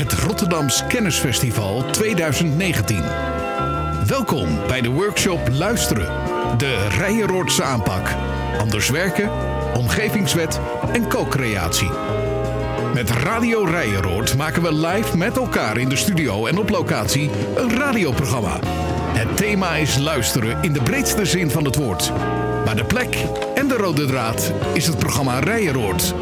het Rotterdams Kennisfestival 2019. Welkom bij de workshop Luisteren, de Rijenroordse aanpak. Anders werken, omgevingswet en co-creatie. Met Radio Rijenroord maken we live met elkaar in de studio en op locatie een radioprogramma. Het thema is luisteren in de breedste zin van het woord. Maar de plek en de rode draad is het programma Rijenroord.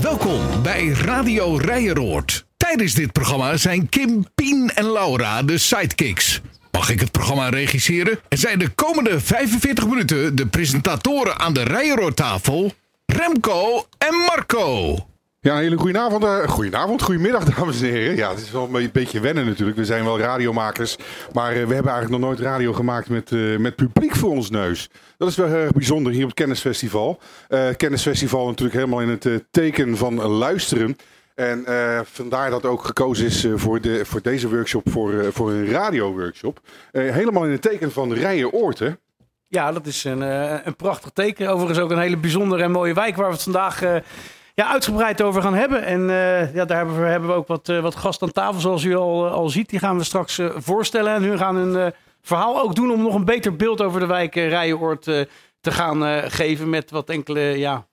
Welkom bij Radio Rijenroord. Tijdens dit programma zijn Kim, Pien en Laura de sidekicks. Mag ik het programma regisseren? En zijn de komende 45 minuten de presentatoren aan de Rijenroodtafel Remco en Marco. Ja, hele goede avond. Uh, goedenavond, goedemiddag dames en heren. Ja, het is wel een beetje wennen natuurlijk. We zijn wel radiomakers. Maar uh, we hebben eigenlijk nog nooit radio gemaakt met, uh, met publiek voor ons neus. Dat is wel heel erg bijzonder hier op het Kennisfestival. Kennisfestival natuurlijk helemaal in het teken van luisteren. En vandaar dat ook gekozen is voor, de, voor deze workshop, voor, voor een radioworkshop. helemaal in het teken van Rijen Oorten. Ja, dat is een, een prachtig teken. Overigens ook een hele bijzondere en mooie wijk waar we het vandaag ja, uitgebreid over gaan hebben. En ja, daar hebben we, hebben we ook wat, wat gasten aan tafel, zoals u al, al ziet. Die gaan we straks voorstellen. En hun gaan een verhaal ook doen om nog een beter beeld over de wijk Rijenoord te gaan geven. Met wat enkele ja,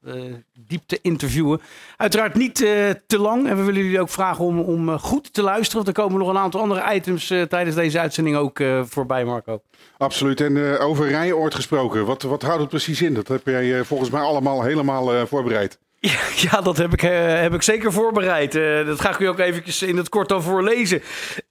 diepte interviewen. Uiteraard niet te lang. En we willen jullie ook vragen om, om goed te luisteren. Er komen nog een aantal andere items tijdens deze uitzending ook voorbij, Marco. Absoluut. En over Rijenoord gesproken, wat, wat houdt het precies in? Dat heb jij volgens mij allemaal helemaal voorbereid. Ja, dat heb ik, uh, heb ik zeker voorbereid. Uh, dat ga ik u ook eventjes in het kort al voorlezen.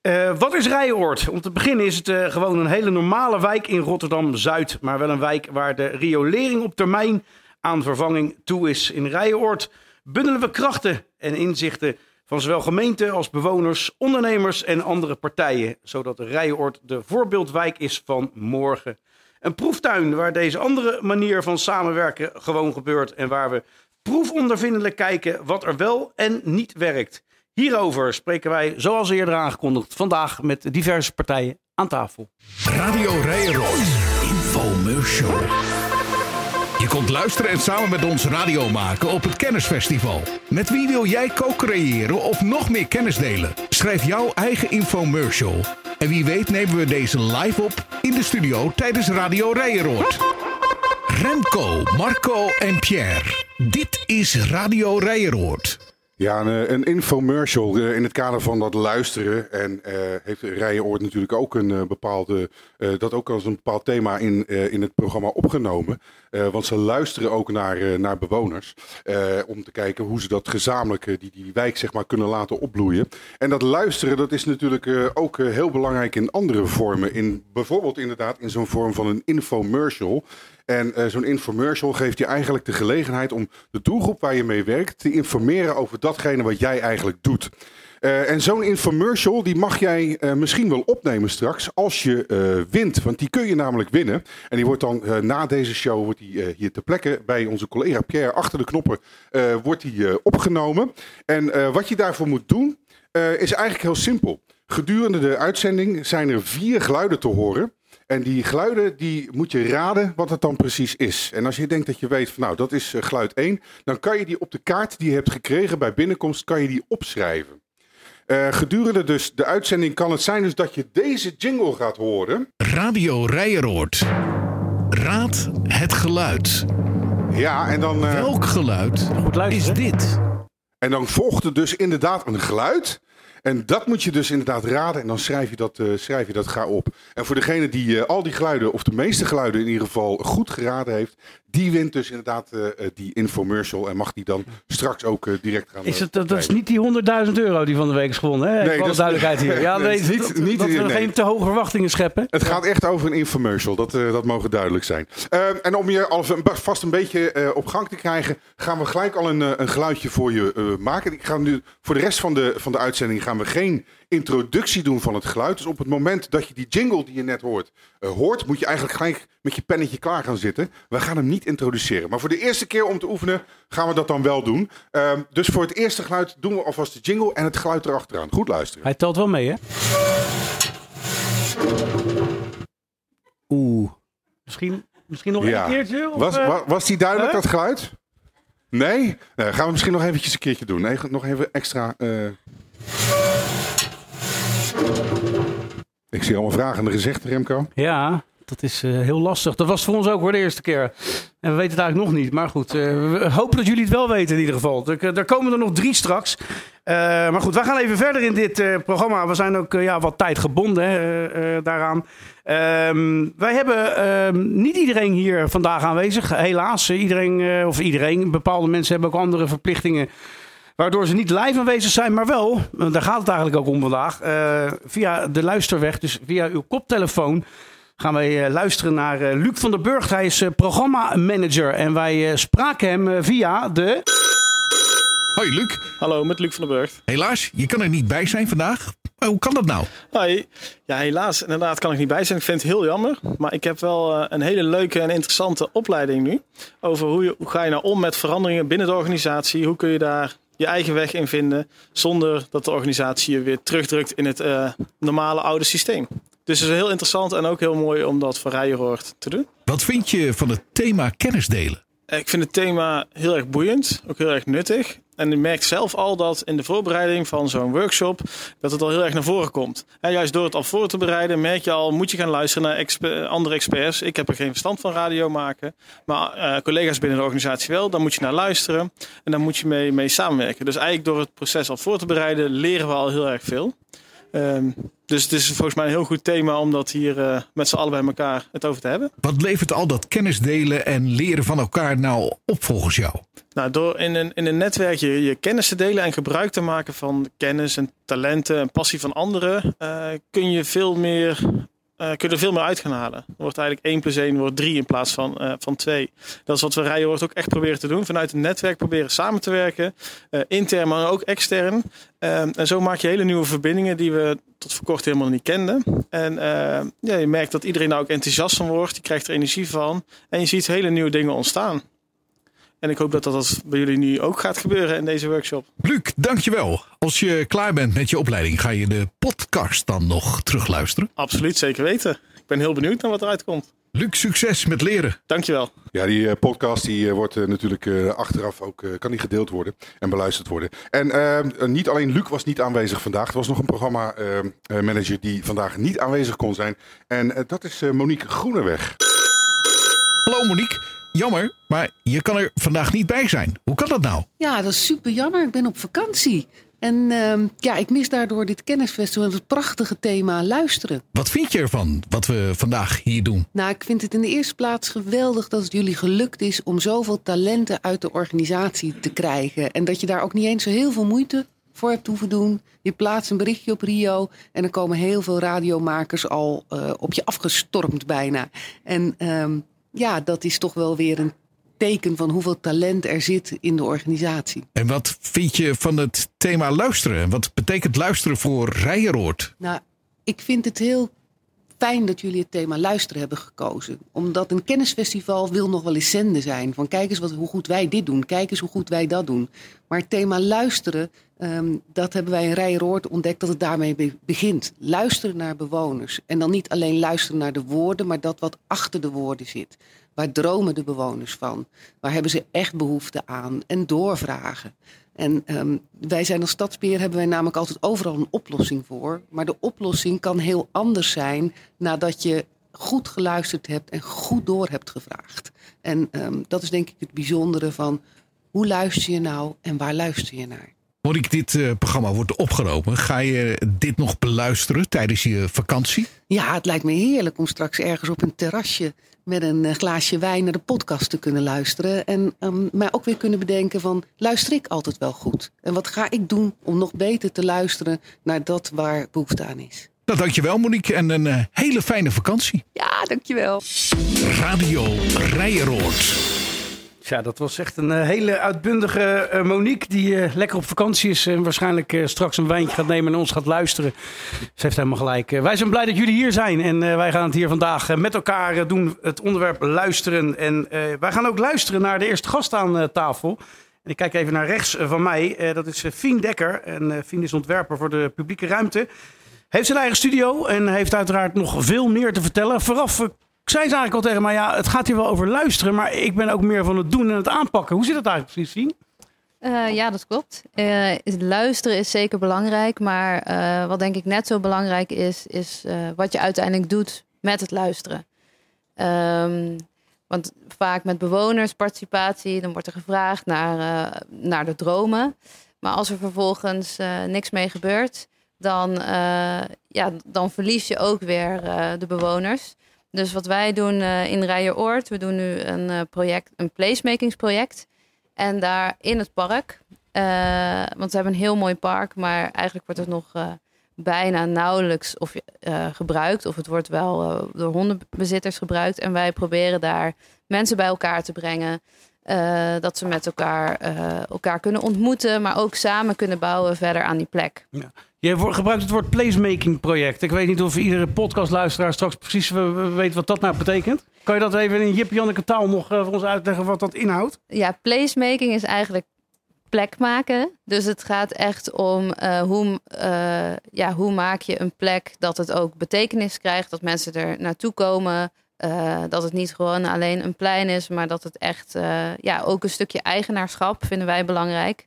Uh, wat is Rijenoord? Om te beginnen is het gewoon een hele normale wijk in Rotterdam-Zuid. Maar wel een wijk waar de riolering op termijn aan vervanging toe is. In Rijenoord bundelen we krachten en inzichten van zowel gemeente als bewoners, ondernemers en andere partijen. Zodat Rijenoord de voorbeeldwijk is van morgen. Een proeftuin waar deze andere manier van samenwerken gewoon gebeurt. En waar we proefondervindelijk kijken wat er wel en niet werkt. Hierover spreken wij, zoals eerder aangekondigd, vandaag met diverse partijen aan tafel. Radio Rijnrood, Infomercial. Je kunt luisteren en samen met ons radio maken op het Kennisfestival. Met wie wil jij co-creëren of nog meer kennis delen? Schrijf jouw eigen infomercial. En wie weet nemen we deze live op in de studio tijdens Radio Rijenrood. Remco, Marco en Pierre. Dit is Radio Rijeroord. Ja, een, eh, een infomercial uh, in het kader van dat luisteren. En uh, heeft Rijenoord natuurlijk ook een bepaalde, dat ook als een bepaald thema in, in het programma opgenomen. want ze luisteren ook naar, naar bewoners. om te kijken hoe ze dat gezamenlijk, die, die wijk zeg maar, kunnen laten opbloeien. En dat luisteren, dat is natuurlijk ook heel belangrijk in andere vormen. In, bijvoorbeeld inderdaad in zo'n vorm van een infomercial. En uh, zo'n infomercial geeft je eigenlijk de gelegenheid om de doelgroep waar je mee werkt te informeren over datgene wat jij eigenlijk doet. Uh, en zo'n infomercial die mag jij uh, misschien wel opnemen straks als je wint. Want die kun je namelijk winnen. En die wordt dan na deze show wordt die, hier ter plekke bij onze collega Pierre achter de knoppen wordt die, opgenomen. En wat je daarvoor moet doen is eigenlijk heel simpel. Gedurende de uitzending zijn er vier geluiden te horen. En die geluiden, die moet je raden wat het dan precies is. En als je denkt dat je weet van nou, dat is uh, geluid 1, dan kan je die op de kaart die je hebt gekregen bij binnenkomst, kan je die opschrijven. Uh, gedurende dus de uitzending kan het zijn dus dat je deze jingle gaat horen. Radio Rijeroord. Raad het geluid. Ja, en dan... Uh, Welk geluid is dit? En dan volgt er dus inderdaad een geluid. En dat moet je dus inderdaad raden en dan schrijf je dat, uh, schrijf je dat ga op. En voor degene die uh, al die geluiden, of de meeste geluiden in ieder geval, goed geraden heeft, die wint dus inderdaad uh, die infomercial en mag die dan straks ook direct gaan. Is het, dat, dat is niet die 100.000 euro die van de week is gewonnen, hè? Nee, dat is duidelijkheid hier. Ja, nee, niet, dat, niet, dat we nee. geen te hoge verwachtingen scheppen. Het gaat echt over een infomercial, dat, dat mogen duidelijk zijn. Ehm, en om je alvast een beetje op gang te krijgen, gaan we gelijk al een, een geluidje voor je maken. Ik ga nu voor de rest van de, van de uitzending gaan we geen introductie doen van het geluid. Dus op het moment dat je die jingle die je net hoort, uh, hoort, moet je eigenlijk gelijk met je pennetje klaar gaan zitten. We gaan hem niet introduceren. Maar voor de eerste keer om te oefenen gaan we dat dan wel doen. Uh, dus voor het eerste geluid doen we alvast de jingle en het geluid erachteraan. Goed luisteren. Hij telt wel mee, hè? Oeh. Misschien, misschien nog ja. een keertje? Of, was, was, was die duidelijk, huh? dat geluid? Nee? Nou, gaan we misschien nog eventjes een keertje doen. Nee, nog even extra... Uh... Ik zie allemaal vragende gezichten, Remco. Ja, dat is uh, heel lastig. Dat was voor ons ook voor de eerste keer. En we weten het eigenlijk nog niet. Maar goed, uh, we hopen dat jullie het wel weten in ieder geval. Er, er komen er nog drie straks. Maar goed, wij gaan even verder in dit programma. We zijn ook ja, wat tijd gebonden daaraan. Ehm, wij hebben ehm, niet iedereen hier vandaag aanwezig. Helaas, iedereen, of iedereen, bepaalde mensen hebben ook andere verplichtingen. Waardoor ze niet live aanwezig zijn, maar wel, daar gaat het eigenlijk ook om vandaag, via de luisterweg, dus via uw koptelefoon gaan wij eh, luisteren naar eh, Luc van der Burg. Hij is eh, programmamanager en wij spraken hem via de... Hoi Luc. Hallo, met Luc van der Burg. Helaas, je kan er niet bij zijn vandaag. hoe kan dat nou? Hoi. Ja, helaas. Inderdaad kan ik niet bij zijn. Ik vind het heel jammer. Maar ik heb wel een hele leuke en interessante opleiding nu. Over hoe, je, hoe ga je nou om met veranderingen binnen de organisatie. Hoe kun je daar je eigen weg in vinden. Zonder dat de organisatie je weer terugdrukt in het normale oude systeem. Dus het is heel interessant en ook heel mooi om dat voor Rijenhoort te doen. Wat vind je van het thema kennis delen? Ik vind het thema heel erg boeiend, ook heel erg nuttig. En ik merk zelf al dat in de voorbereiding van zo'n workshop, dat het al heel erg naar voren komt. En juist door het al voor te bereiden, merk je al, moet je gaan luisteren naar andere experts. Ik heb er geen verstand van radio maken, maar uh, collega's binnen de organisatie wel. Dan moet je naar luisteren en dan moet je mee, mee samenwerken. Dus eigenlijk door het proces al voor te bereiden, leren we al heel erg veel. Um, dus het is volgens mij een heel goed thema om dat hier uh, met z'n allen bij elkaar het over te hebben. Wat levert al dat kennis delen en leren van elkaar nou op volgens jou? Nou, door in een, in een netwerk je, je kennis te delen en gebruik te maken van kennis en talenten en passie van anderen, uh, kun je veel meer uh, kun je er veel meer uit gaan halen. Dan wordt eigenlijk 1 plus 1 wordt 3 in plaats van, uh, van 2. Dat is wat we Rijhoort ook echt proberen te doen. Vanuit het netwerk proberen samen te werken. Uh, intern, maar ook extern. en zo maak je hele nieuwe verbindingen die we tot voor kort helemaal niet kenden. En ja, je merkt dat iedereen daar ook enthousiast van wordt. Je krijgt er energie van. En je ziet hele nieuwe dingen ontstaan. En ik hoop dat dat bij jullie nu ook gaat gebeuren in deze workshop. Luc, dankjewel. Als je klaar bent met je opleiding, ga je de podcast dan nog terugluisteren? Absoluut, zeker weten. Ik ben heel benieuwd naar wat eruit komt. Luc, succes met leren. Dankjewel. Ja, die podcast die, wordt natuurlijk achteraf ook kan die gedeeld worden en beluisterd worden. En niet alleen Luc was niet aanwezig vandaag. Er was nog een programma manager die vandaag niet aanwezig kon zijn. En dat is Monique Groeneweg. Hallo Monique. Jammer, maar je kan er vandaag niet bij zijn. Hoe kan dat nou? Ja, dat is super jammer. Ik ben op vakantie. En uh, ja, ik mis daardoor dit kennisfestival, het prachtige thema luisteren. Wat vind je ervan, wat we vandaag hier doen? Nou, ik vind het in de eerste plaats geweldig dat het jullie gelukt is om zoveel talenten uit de organisatie te krijgen. En dat je daar ook niet eens zo heel veel moeite voor hebt hoeven doen. Je plaatst een berichtje op Rio en er komen heel veel radiomakers al uh, op je afgestormd bijna. En um, ja, dat is toch wel weer een teken van hoeveel talent er zit in de organisatie. En wat vind je van het thema luisteren? Wat betekent luisteren voor Rijeroord? Nou, ik vind het heel fijn dat jullie het thema luisteren hebben gekozen. Omdat een kennisfestival wil nog wel eens zenden zijn. Van kijk eens wat, hoe goed wij dit doen. Kijk eens hoe goed wij dat doen. Maar het thema luisteren, um, dat hebben wij in Rijeroord ontdekt dat het daarmee begint. Luisteren naar bewoners. En dan niet alleen luisteren naar de woorden, maar dat wat achter de woorden zit. Waar dromen de bewoners van? Waar hebben ze echt behoefte aan? En doorvragen. En um, wij zijn als stadsbeheer hebben wij namelijk altijd overal een oplossing voor. Maar de oplossing kan heel anders zijn nadat je goed geluisterd hebt en goed door hebt gevraagd. En um, dat is denk ik het bijzondere van hoe luister je nou en waar luister je naar? ik dit uh, programma wordt opgenomen. Ga je dit nog beluisteren tijdens je vakantie? Ja, het lijkt me heerlijk om straks ergens op een terrasje met een eh, glaasje wijn naar de podcast te kunnen luisteren. En um, mij ook weer kunnen bedenken van, luister ik altijd wel goed? En wat ga ik doen om nog beter te luisteren naar dat waar behoefte aan is? Nou, dankjewel Monique en een uh, hele fijne vakantie. Ja, dankjewel. Radio Rijeroord. Ja, dat was echt een hele uitbundige uh, Monique die uh, lekker op vakantie is en waarschijnlijk straks een wijntje gaat nemen en ons gaat luisteren. Ze heeft helemaal gelijk. wij zijn blij dat jullie hier zijn en wij gaan het hier vandaag met elkaar doen, het onderwerp luisteren. En wij gaan ook luisteren naar de eerste gast aan tafel. En ik kijk even naar rechts van mij, dat is Fien Dekker. En Fien is ontwerper voor de publieke ruimte. Heeft zijn eigen studio en heeft uiteraard nog veel meer te vertellen. Vooraf zei ze eigenlijk al tegen mij, ja, het gaat hier wel over luisteren, maar ik ben ook meer van het doen en het aanpakken. Hoe zit dat eigenlijk precies, zien? Uh, ja, dat klopt. Uh, luisteren is zeker belangrijk, maar uh, wat denk ik net zo belangrijk is, is wat je uiteindelijk doet met het luisteren. Um, want vaak met bewonersparticipatie, dan wordt er gevraagd naar, naar de dromen. Maar als er vervolgens niks mee gebeurt, dan, ja, dan verlies je ook weer de bewoners. Dus wat wij doen in Rijeroord, we doen nu een project, een placemakingsproject. En daar in het park, uh, want we hebben een heel mooi park, maar eigenlijk wordt het nog uh, bijna nauwelijks of, uh, gebruikt. Of het wordt wel door hondenbezitters gebruikt. En wij proberen daar mensen bij elkaar te brengen. dat ze met elkaar, elkaar kunnen ontmoeten, maar ook samen kunnen bouwen verder aan die plek. Ja. Je gebruikt het woord placemaking project. Ik weet niet of iedere podcastluisteraar straks precies weet wat dat nou betekent. Kan je dat even in Jip Janneke taal nog voor ons uitleggen wat dat inhoudt? Ja, placemaking is eigenlijk plek maken. Dus het gaat echt om uh, hoe, uh, ja, hoe maak je een plek dat het ook betekenis krijgt, dat mensen er naartoe komen. Dat het niet gewoon alleen een plein is, maar dat het echt ja, ook een stukje eigenaarschap vinden wij belangrijk.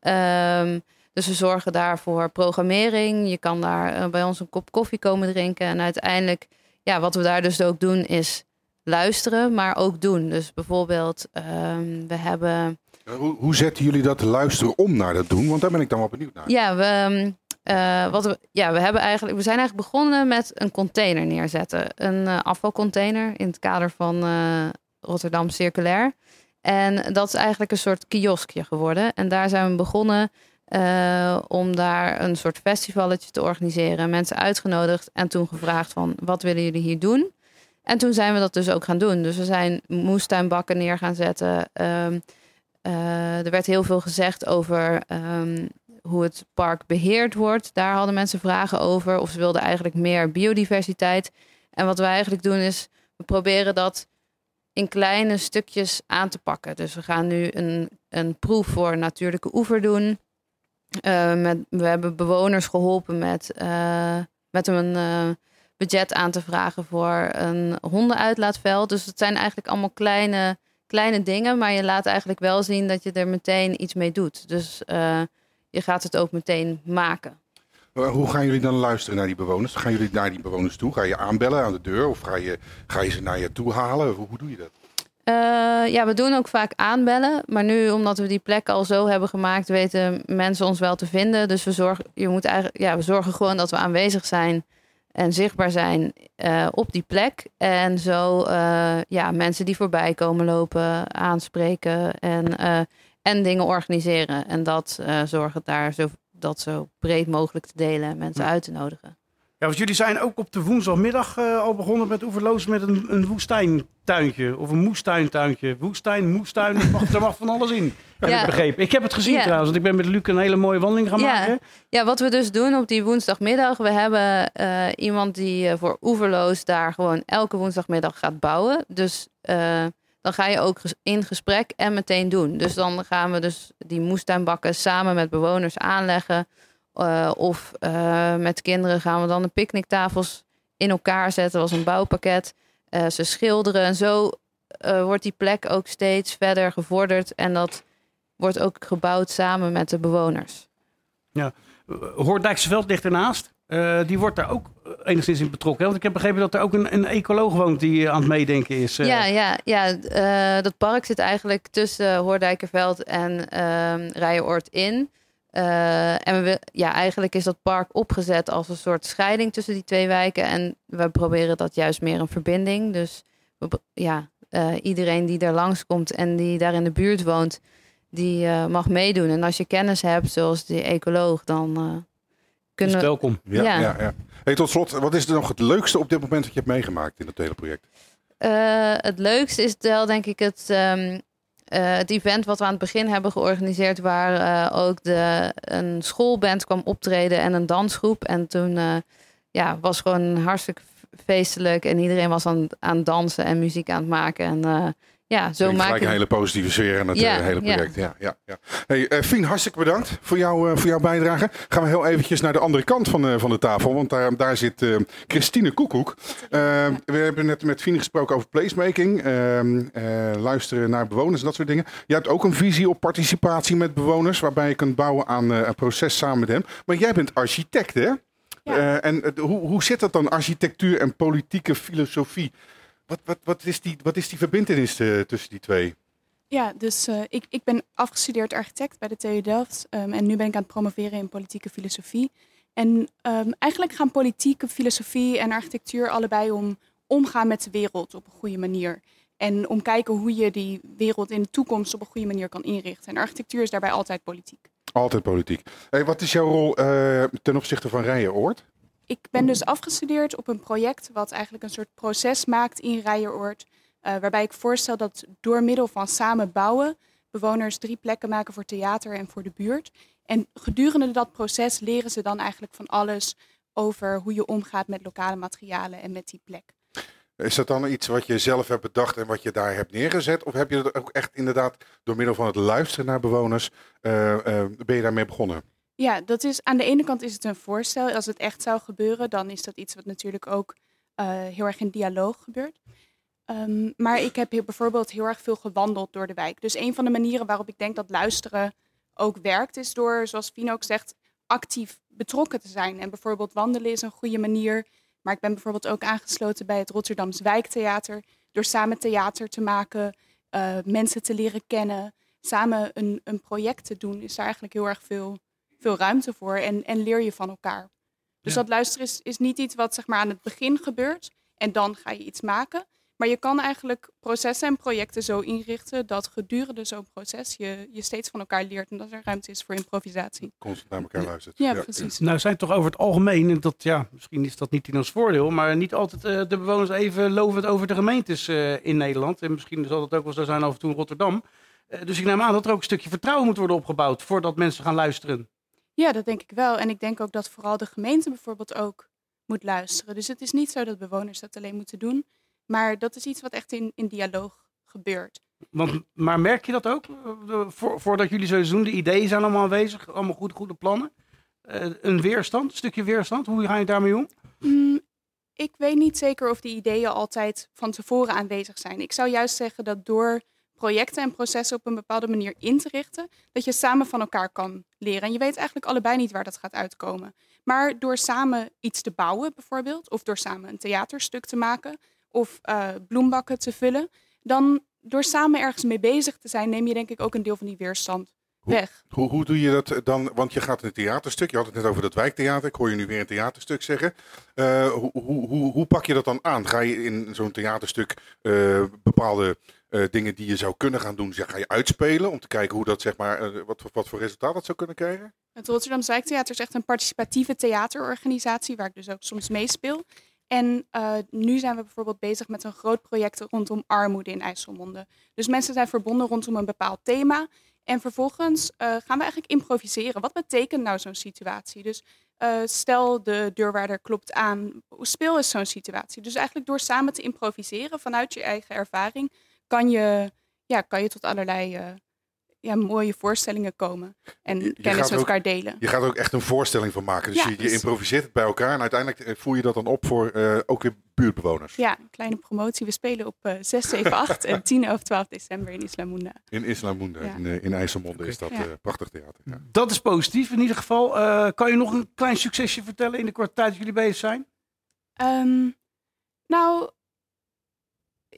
Um, dus we zorgen daarvoor programmering. Je kan daar bij ons een kop koffie komen drinken. En uiteindelijk, ja, wat we daar dus ook doen, is luisteren, maar ook doen. Dus bijvoorbeeld, um, we hebben hoe, hoe zetten jullie dat luisteren om naar dat doen? Want daar ben ik dan wel benieuwd naar. Ja, we, uh, wat we, ja, we, hebben eigenlijk, we zijn eigenlijk begonnen met een container neerzetten. Een uh, afvalcontainer in het kader van uh, Rotterdam Circulair. En dat is eigenlijk een soort kioskje geworden. En daar zijn we begonnen om daar een soort festivalletje te organiseren. Mensen uitgenodigd en toen gevraagd van wat willen jullie hier doen? En toen zijn we dat dus ook gaan doen. Dus we zijn moestuinbakken neer gaan zetten. Um, uh, er werd heel veel gezegd over um, hoe het park beheerd wordt. Daar hadden mensen vragen over. Of ze wilden eigenlijk meer biodiversiteit. En wat wij eigenlijk doen is, we proberen dat in kleine stukjes aan te pakken. Dus we gaan nu een, een proef voor natuurlijke oever doen. Uh, met, we hebben bewoners geholpen met, uh, met een budget aan te vragen voor een hondenuitlaatveld. Dus het zijn eigenlijk allemaal kleine kleine dingen, maar je laat eigenlijk wel zien dat je er meteen iets mee doet. Dus je gaat het ook meteen maken. Hoe gaan jullie dan luisteren naar die bewoners? Gaan jullie naar die bewoners toe? Ga je aanbellen aan de deur of ga je, ga je ze naar je toe halen? Hoe doe je dat? Uh, ja, we doen ook vaak aanbellen. Maar nu, omdat we die plek al zo hebben gemaakt, weten mensen ons wel te vinden. Dus we zorgen, je moet eigenlijk, ja, we zorgen gewoon dat we aanwezig zijn en zichtbaar zijn uh, op die plek. En zo uh, ja, mensen die voorbij komen lopen aanspreken en, en dingen organiseren. En dat zorgen daar zo, dat zo breed mogelijk te delen en mensen uit te nodigen. Ja, want jullie zijn ook op de woensdagmiddag uh, al begonnen met oeverloos met een, een woestijntuintje. Of een moestuintuintje. Woestijn, moestuin, er mag, er mag van alles in. Heb ja. ik begrepen. Ik heb het gezien trouwens, want ik ben met Luc een hele mooie wandeling gaan ja. maken. Ja, wat we dus doen op die woensdagmiddag. We hebben uh, iemand die uh, voor oeverloos daar gewoon elke woensdagmiddag gaat bouwen. Dus dan ga je ook in gesprek en meteen doen. Dus dan gaan we dus die moestuinbakken samen met bewoners aanleggen uh, of uh, met kinderen gaan we dan de picknicktafels in elkaar zetten als een bouwpakket. Uh, ze schilderen en zo wordt die plek ook steeds verder gevorderd. En dat wordt ook gebouwd samen met de bewoners. Ja, Hoordijkse Veld ligt ernaast. die wordt daar ook enigszins in betrokken. Want ik heb begrepen dat er ook een, een ecoloog woont die aan het meedenken is. Ja, ja, ja dat park zit eigenlijk tussen Hoordijkerveld en uh, Rijenoord in. Uh, en we, ja, eigenlijk is dat park opgezet als een soort scheiding tussen die twee wijken. En we proberen dat juist meer een verbinding. Dus we, ja, uh, iedereen die daar langskomt en die daar in de buurt woont, die uh, mag meedoen. En als je kennis hebt, zoals die ecoloog, dan kunnen we... welkom. Ja, ja. ja, ja. Hey, tot slot, wat is er nog het leukste op dit moment dat je hebt meegemaakt in het hele project? het leukste is wel, denk ik, het... Um, uh, het event wat we aan het begin hebben georganiseerd, waar uh, ook de, een schoolband kwam optreden en een dansgroep. En toen uh, ja, was gewoon hartstikke feestelijk en iedereen was aan, aan dansen en muziek aan het maken. En ja, zo maak gelijk een hele positieve sfeer aan het Ja, eh, hele project. Ja, ja, ja. Hey, eh, Fien, hartstikke bedankt voor, jou, eh, voor jouw bijdrage. Gaan we heel eventjes naar de andere kant van, eh, van de tafel. Want daar, daar zit eh, Christine Koekoek. We hebben net met Fien gesproken over placemaking. ehm, eh, luisteren naar bewoners en dat soort dingen. Je hebt ook een visie op participatie met bewoners. Waarbij je kunt bouwen aan eh, een proces samen met hem. Maar jij bent architect, hè? Eh, en hoe, hoe zit dat dan, architectuur en politieke filosofie? Wat, wat, wat, is, die, wat is die verbindenis eh, tussen die twee? Ja, dus eh, ik, ik ben afgestudeerd architect bij de TU Delft. ehm, en nu ben ik aan het promoveren in politieke filosofie. En ehm, eigenlijk gaan politieke filosofie en architectuur allebei om omgaan met de wereld op een goede manier. En om kijken hoe je die wereld in de toekomst op een goede manier kan inrichten. En architectuur is daarbij altijd politiek. Altijd politiek. Hey, wat is jouw rol eh, ten opzichte van Rijenoord? Ik ben dus afgestudeerd op een project wat eigenlijk een soort proces maakt in Rijeroord. eh, waarbij ik voorstel dat door middel van samen bouwen bewoners drie plekken maken voor theater en voor de buurt. En gedurende dat proces leren ze dan eigenlijk van alles over hoe je omgaat met lokale materialen en met die plek. Is dat dan iets wat je zelf hebt bedacht en wat je daar hebt neergezet? Of heb je dat ook echt inderdaad door middel van het luisteren naar bewoners, eh, eh, ben je daarmee begonnen? Ja, dat is aan de ene kant is het een voorstel. Als het echt zou gebeuren, dan is dat iets wat natuurlijk ook eh, heel erg in dialoog gebeurt. Ehm, maar ik heb bijvoorbeeld heel erg veel gewandeld door de wijk. Dus een van de manieren waarop ik denk dat luisteren ook werkt, is door, zoals Fien ook zegt, actief betrokken te zijn. En bijvoorbeeld wandelen is een goede manier. Maar ik ben bijvoorbeeld ook aangesloten bij het Rotterdams Wijktheater. Door samen theater te maken, eh, mensen te leren kennen, samen een, een project te doen, is daar eigenlijk heel erg veel veel ruimte voor en, en leer je van elkaar. Dus Ja. dat luisteren is, is niet iets wat zeg maar, aan het begin gebeurt en dan ga je iets maken. Maar je kan eigenlijk processen en projecten zo inrichten dat gedurende zo'n proces je, je steeds van elkaar leert en dat er ruimte is voor improvisatie. Constant naar elkaar luistert. Ja, precies. Nou zijn toch over het algemeen, en dat, ja, misschien is dat niet in ons voordeel, maar niet altijd eh, de bewoners even lovend over de gemeentes eh, in Nederland. En misschien zal dat ook wel zo zijn af en toe in Rotterdam. Eh, dus ik neem aan dat er ook een stukje vertrouwen moet worden opgebouwd voordat mensen gaan luisteren. Ja, dat denk ik wel. En ik denk ook dat vooral de gemeente bijvoorbeeld ook moet luisteren. Dus het is niet zo dat bewoners dat alleen moeten doen. Maar dat is iets wat echt in, in dialoog gebeurt. Want, maar merk je dat ook? Voordat jullie zo doen, de ideeën zijn allemaal aanwezig, allemaal goede, goede plannen. Eh, een weerstand, een stukje weerstand, hoe ga je daarmee om? Mm, ik weet niet zeker of die ideeën altijd van tevoren aanwezig zijn. Ik zou juist zeggen dat door projecten en processen op een bepaalde manier in te richten, dat je samen van elkaar kan leren. En je weet eigenlijk allebei niet waar dat gaat uitkomen. Maar door samen iets te bouwen, bijvoorbeeld, of door samen een theaterstuk te maken, of eh, bloembakken te vullen, dan door samen ergens mee bezig te zijn, neem je denk ik ook een deel van die weerstand weg. Hoe, hoe doe je dat dan? Want je gaat in een theaterstuk. Je had het net over dat wijktheater. Ik hoor je nu weer een theaterstuk zeggen. Eh, hoe, hoe, hoe, hoe pak je dat dan aan? Ga je in zo'n theaterstuk eh, bepaalde eh, dingen die je zou kunnen gaan doen, zeg, ga je uitspelen om te kijken hoe dat zeg maar, wat, voor- wat voor resultaat dat zou kunnen krijgen? Het Rotterdamse Wijktheater is echt een participatieve theaterorganisatie waar ik dus ook soms meespeel. En nu zijn we bijvoorbeeld bezig met een groot project rondom armoede in IJsselmonde. Dus mensen zijn verbonden rondom een bepaald thema. En vervolgens eh, gaan we eigenlijk improviseren. Wat betekent nou zo'n situatie? Dus eh, stel de deurwaarder klopt aan. Hoe speel is zo'n situatie? Dus eigenlijk door samen te improviseren vanuit je eigen ervaring kan je, ja, kan je tot allerlei eh, ja, mooie voorstellingen komen. En je kennis met ook- elkaar delen. Je gaat er ook echt een voorstelling van maken. Dus Ja, je, je dus- improviseert het bij elkaar en uiteindelijk eh, voer je dat dan op voor eh, ook weer buurtbewoners. Ja, een kleine promotie. We spelen op eh 6, 7, 8 en 10, 11, 12 december in Islamunda. In Islamunda, Ja. in, eh, in IJsselmonde is dat Ja. eh, prachtig theater. Ja. Dat is positief in ieder geval. Eh, kan je nog een klein succesje vertellen in de korte tijd dat jullie bezig zijn? Ehm, nou,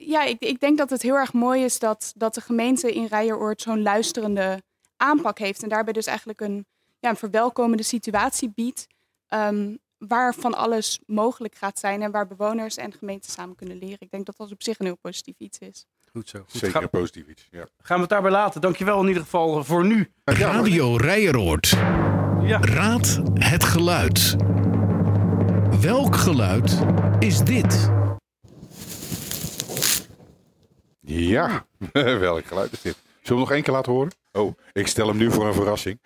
ja, ik, ik denk dat het heel erg mooi is dat, dat de gemeente in Rijeroord zo'n luisterende aanpak heeft. En daarbij dus eigenlijk een, ja, een verwelkomende situatie biedt. ehm, waar van alles mogelijk gaat zijn en waar bewoners en gemeenten samen kunnen leren. Ik denk dat dat op zich een heel positief iets is. Goed zo. Zeker positief iets. Ja. gaan we het daarbij laten. Dankjewel in ieder geval voor nu. Radio Rijeroord. Ja. Raad het geluid. Welk geluid is dit? Ja, welk geluid is dit? Zullen we hem nog één keer laten horen? Oh, ik stel hem nu voor een verrassing.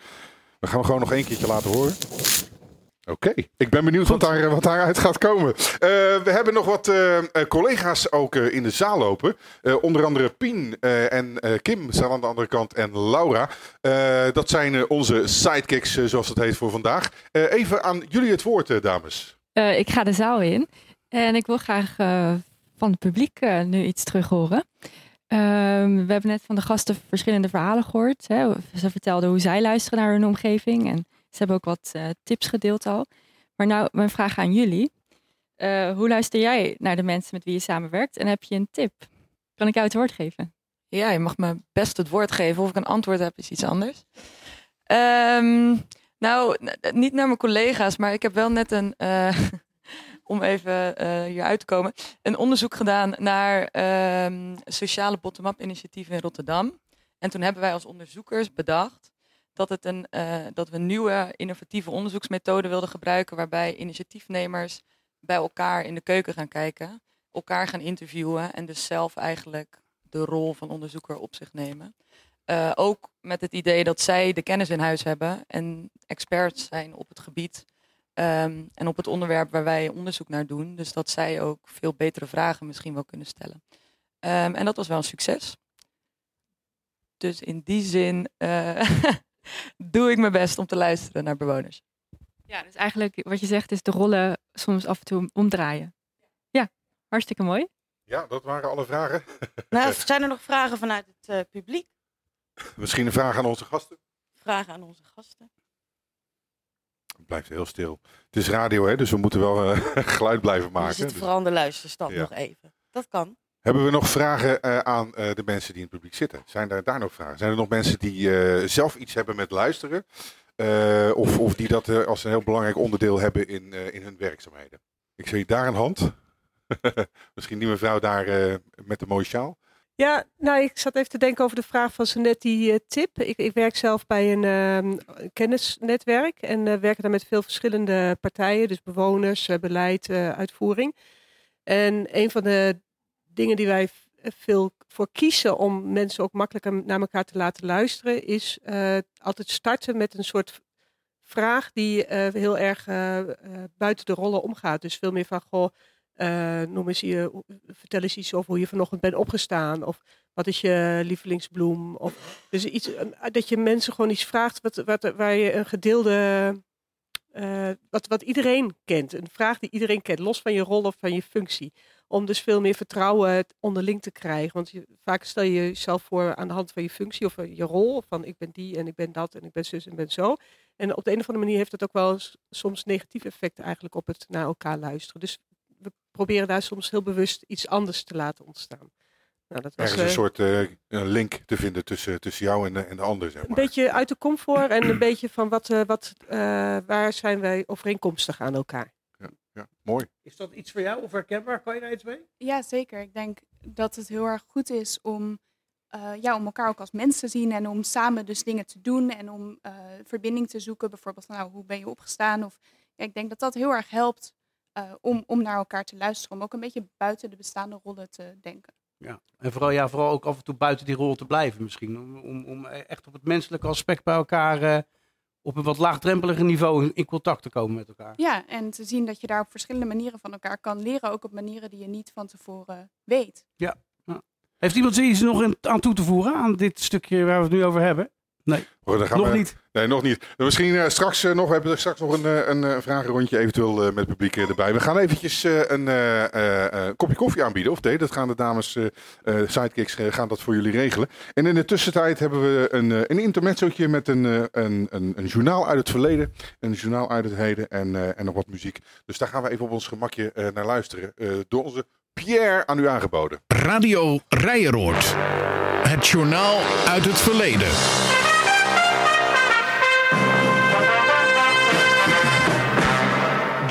We gaan hem gewoon nog één keertje laten horen. Oké, ik ben benieuwd wat, daar, wat daaruit gaat komen. Uh, we hebben nog wat uh, collega's ook in de zaal lopen. onder andere Pien en Kim staan aan de andere kant en Laura. dat zijn onze sidekicks, zoals het heet voor vandaag. even aan jullie het woord, dames. ik ga de zaal in en ik wil graag van het publiek nu iets terug horen. Ehm, we hebben net van de gasten verschillende verhalen gehoord. Hè. Ze vertelden hoe zij luisteren naar hun omgeving en ze hebben ook wat uh, tips gedeeld al. Maar nou, mijn vraag aan jullie. Uh, hoe luister jij naar de mensen met wie je samenwerkt? En heb je een tip? Kan ik jou het woord geven? Ja, je mag me best het woord geven. Of ik een antwoord heb, is iets anders. Um, nou, niet naar mijn collega's, maar ik heb wel net een, om even uh, hier uit te komen, een onderzoek gedaan naar um, sociale bottom-up initiatieven in Rotterdam. En toen hebben wij als onderzoekers bedacht dat, het een, uh, dat we een nieuwe innovatieve onderzoeksmethode wilden gebruiken, waarbij initiatiefnemers bij elkaar in de keuken gaan kijken, elkaar gaan interviewen en dus zelf eigenlijk de rol van onderzoeker op zich nemen. Uh, ook met het idee dat zij de kennis in huis hebben en experts zijn op het gebied um, en op het onderwerp waar wij onderzoek naar doen. Dus dat zij ook veel betere vragen misschien wel kunnen stellen. Um, en dat was wel een succes. Dus in die zin uh, doe ik mijn best om te luisteren naar bewoners. Ja, dus eigenlijk wat je zegt is de rollen soms af en toe omdraaien. Ja, hartstikke mooi. Ja, dat waren alle vragen. Nou, zijn er nog vragen vanuit het uh, publiek? Misschien een vraag aan onze gasten? Vragen aan onze gasten. Het blijft heel stil. Het is radio, hè, dus we moeten wel uh, geluid blijven maken. We zitten vooral aan de luisterstand ja. nog even. Dat kan. Hebben we nog vragen uh, aan uh, de mensen die in het publiek zitten? Zijn er daar nog vragen? Zijn er nog mensen die zelf iets hebben met luisteren? of, of die dat als een heel belangrijk onderdeel hebben in, in hun werkzaamheden? Ik zie daar een hand. Misschien die mevrouw daar met de mooie sjaal. Ja, nou, ik zat even te denken over de vraag van zo net die tip. Ik, ik, werk zelf bij een uh, kennisnetwerk en uh, werk daar met veel verschillende partijen, dus bewoners, uh, beleid, uitvoering. En een van de dingen die wij veel voor kiezen om mensen ook makkelijker naar elkaar te laten luisteren, is altijd starten met een soort vraag die heel erg buiten de rollen omgaat. Dus veel meer van, goh, noem eens je, vertel eens iets over hoe je vanochtend bent opgestaan. Of wat is je lievelingsbloem? Of, dus iets, dat je mensen gewoon iets vraagt wat, wat, waar je een gedeelde wat, wat iedereen kent. Een vraag die iedereen kent, los van je rol of van je functie om dus veel meer vertrouwen onderling te krijgen. Want je, vaak stel je jezelf voor aan de hand van je functie of je rol. Van ik ben die en ik ben dat en ik ben zus en ben zo. En op de een of andere manier heeft dat ook wel soms negatieve effecten eigenlijk op het naar elkaar luisteren. Dus we proberen daar soms heel bewust iets anders te laten ontstaan. Nou, dat was, er is een uh, soort uh, link te vinden tussen, tussen jou en de, en de ander. Zeg maar. Een beetje uit de comfort en een beetje van wat, uh, wat, waar zijn wij overeenkomstig aan elkaar ja, mooi. Is dat iets voor jou of herkenbaar? Kan je daar iets mee? Ja, zeker. Ik denk dat het heel erg goed is om, uh, ja, om elkaar ook als mens te zien en om samen dus dingen te doen en om uh, verbinding te zoeken. Bijvoorbeeld, nou, hoe ben je opgestaan? Of, ja, ik denk dat dat heel erg helpt uh, om, om naar elkaar te luisteren, om ook een beetje buiten de bestaande rollen te denken. Ja, en vooral, ja, vooral ook af en toe buiten die rol te blijven misschien. Om, om, om echt op het menselijke aspect bij elkaar op een wat laagdrempeliger niveau in, contact te komen met elkaar. Ja, en te zien dat je daar op verschillende manieren van elkaar kan leren, ook op manieren die je niet van tevoren weet. Ja. ja. Heeft iemand iets nog aan toe te voegen aan dit stukje waar we het nu over hebben? Nee, oh, nog we, niet. Nee, nog niet. Nou, misschien uh, straks uh, nog. We hebben straks nog een, uh, een vragenrondje eventueel met het publiek erbij. We gaan eventjes een kopje koffie aanbieden of thee. Dat gaan de dames sidekicks gaan dat voor jullie regelen. En in de tussentijd hebben we een, een intermezzootje met een, een, een, een, journaal uit het verleden. Een journaal uit het heden en, en nog wat muziek. Dus daar gaan we even op ons gemakje naar luisteren. door onze Pierre aan u aangeboden. Radio Rijeroord. Het journaal uit het verleden.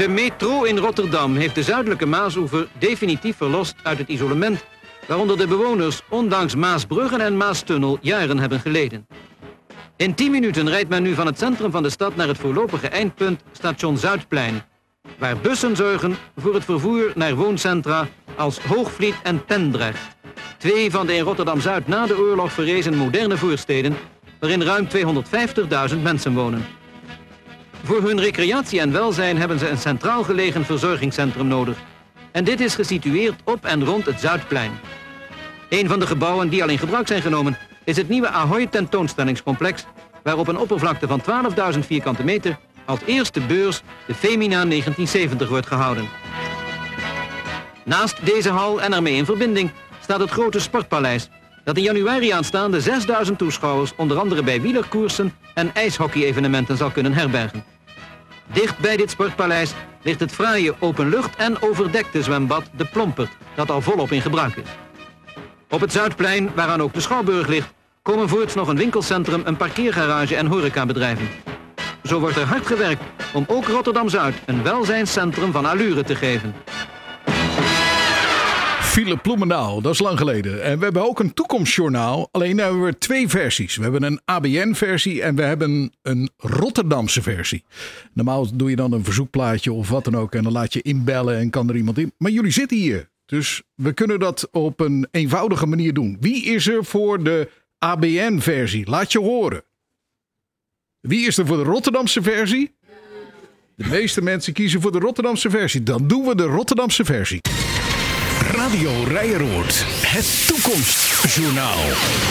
De metro in Rotterdam heeft de zuidelijke Maasoever definitief verlost uit het isolement... waaronder de bewoners ondanks Maasbruggen en Maastunnel jaren hebben geleden. In 10 minuten rijdt men nu van het centrum van de stad naar het voorlopige eindpunt station Zuidplein... waar bussen zorgen voor het vervoer naar wooncentra als Hoogvliet en Tendrecht. Twee van de in Rotterdam-Zuid na de oorlog verrezen moderne voorsteden... waarin ruim 250.000 mensen wonen. Voor hun recreatie en welzijn hebben ze een centraal gelegen verzorgingscentrum nodig. En dit is gesitueerd op en rond het Zuidplein. Een van de gebouwen die al in gebruik zijn genomen is het nieuwe Ahoy tentoonstellingscomplex, waar op een oppervlakte van 12.000 vierkante meter als eerste beurs de Femina 1970 wordt gehouden. Naast deze hal en ermee in verbinding staat het grote sportpaleis, dat in januari aanstaande 6000 toeschouwers onder andere bij wielerkoersen en ijshockey-evenementen zal kunnen herbergen. Dicht bij dit sportpaleis ligt het fraaie openlucht- en overdekte zwembad De Plompert, dat al volop in gebruik is. Op het Zuidplein, waaraan ook de Schouwburg ligt, komen voorts nog een winkelcentrum, een parkeergarage en horecabedrijven. Zo wordt er hard gewerkt om ook Rotterdam-Zuid een welzijnscentrum van allure te geven. Philip Bloemendaal, dat is lang geleden. En we hebben ook een toekomstjournaal. Alleen hebben we twee versies. We hebben een ABN-versie en we hebben een Rotterdamse versie. Normaal doe je dan een verzoekplaatje of wat dan ook. En dan laat je inbellen en kan er iemand in. Maar jullie zitten hier. Dus we kunnen dat op een eenvoudige manier doen. Wie is er voor de ABN-versie? Laat je horen. Wie is er voor de Rotterdamse versie? De meeste mensen kiezen voor de Rotterdamse versie. Dan doen we de Rotterdamse versie. Radio Rijeroord, het toekomstjournaal.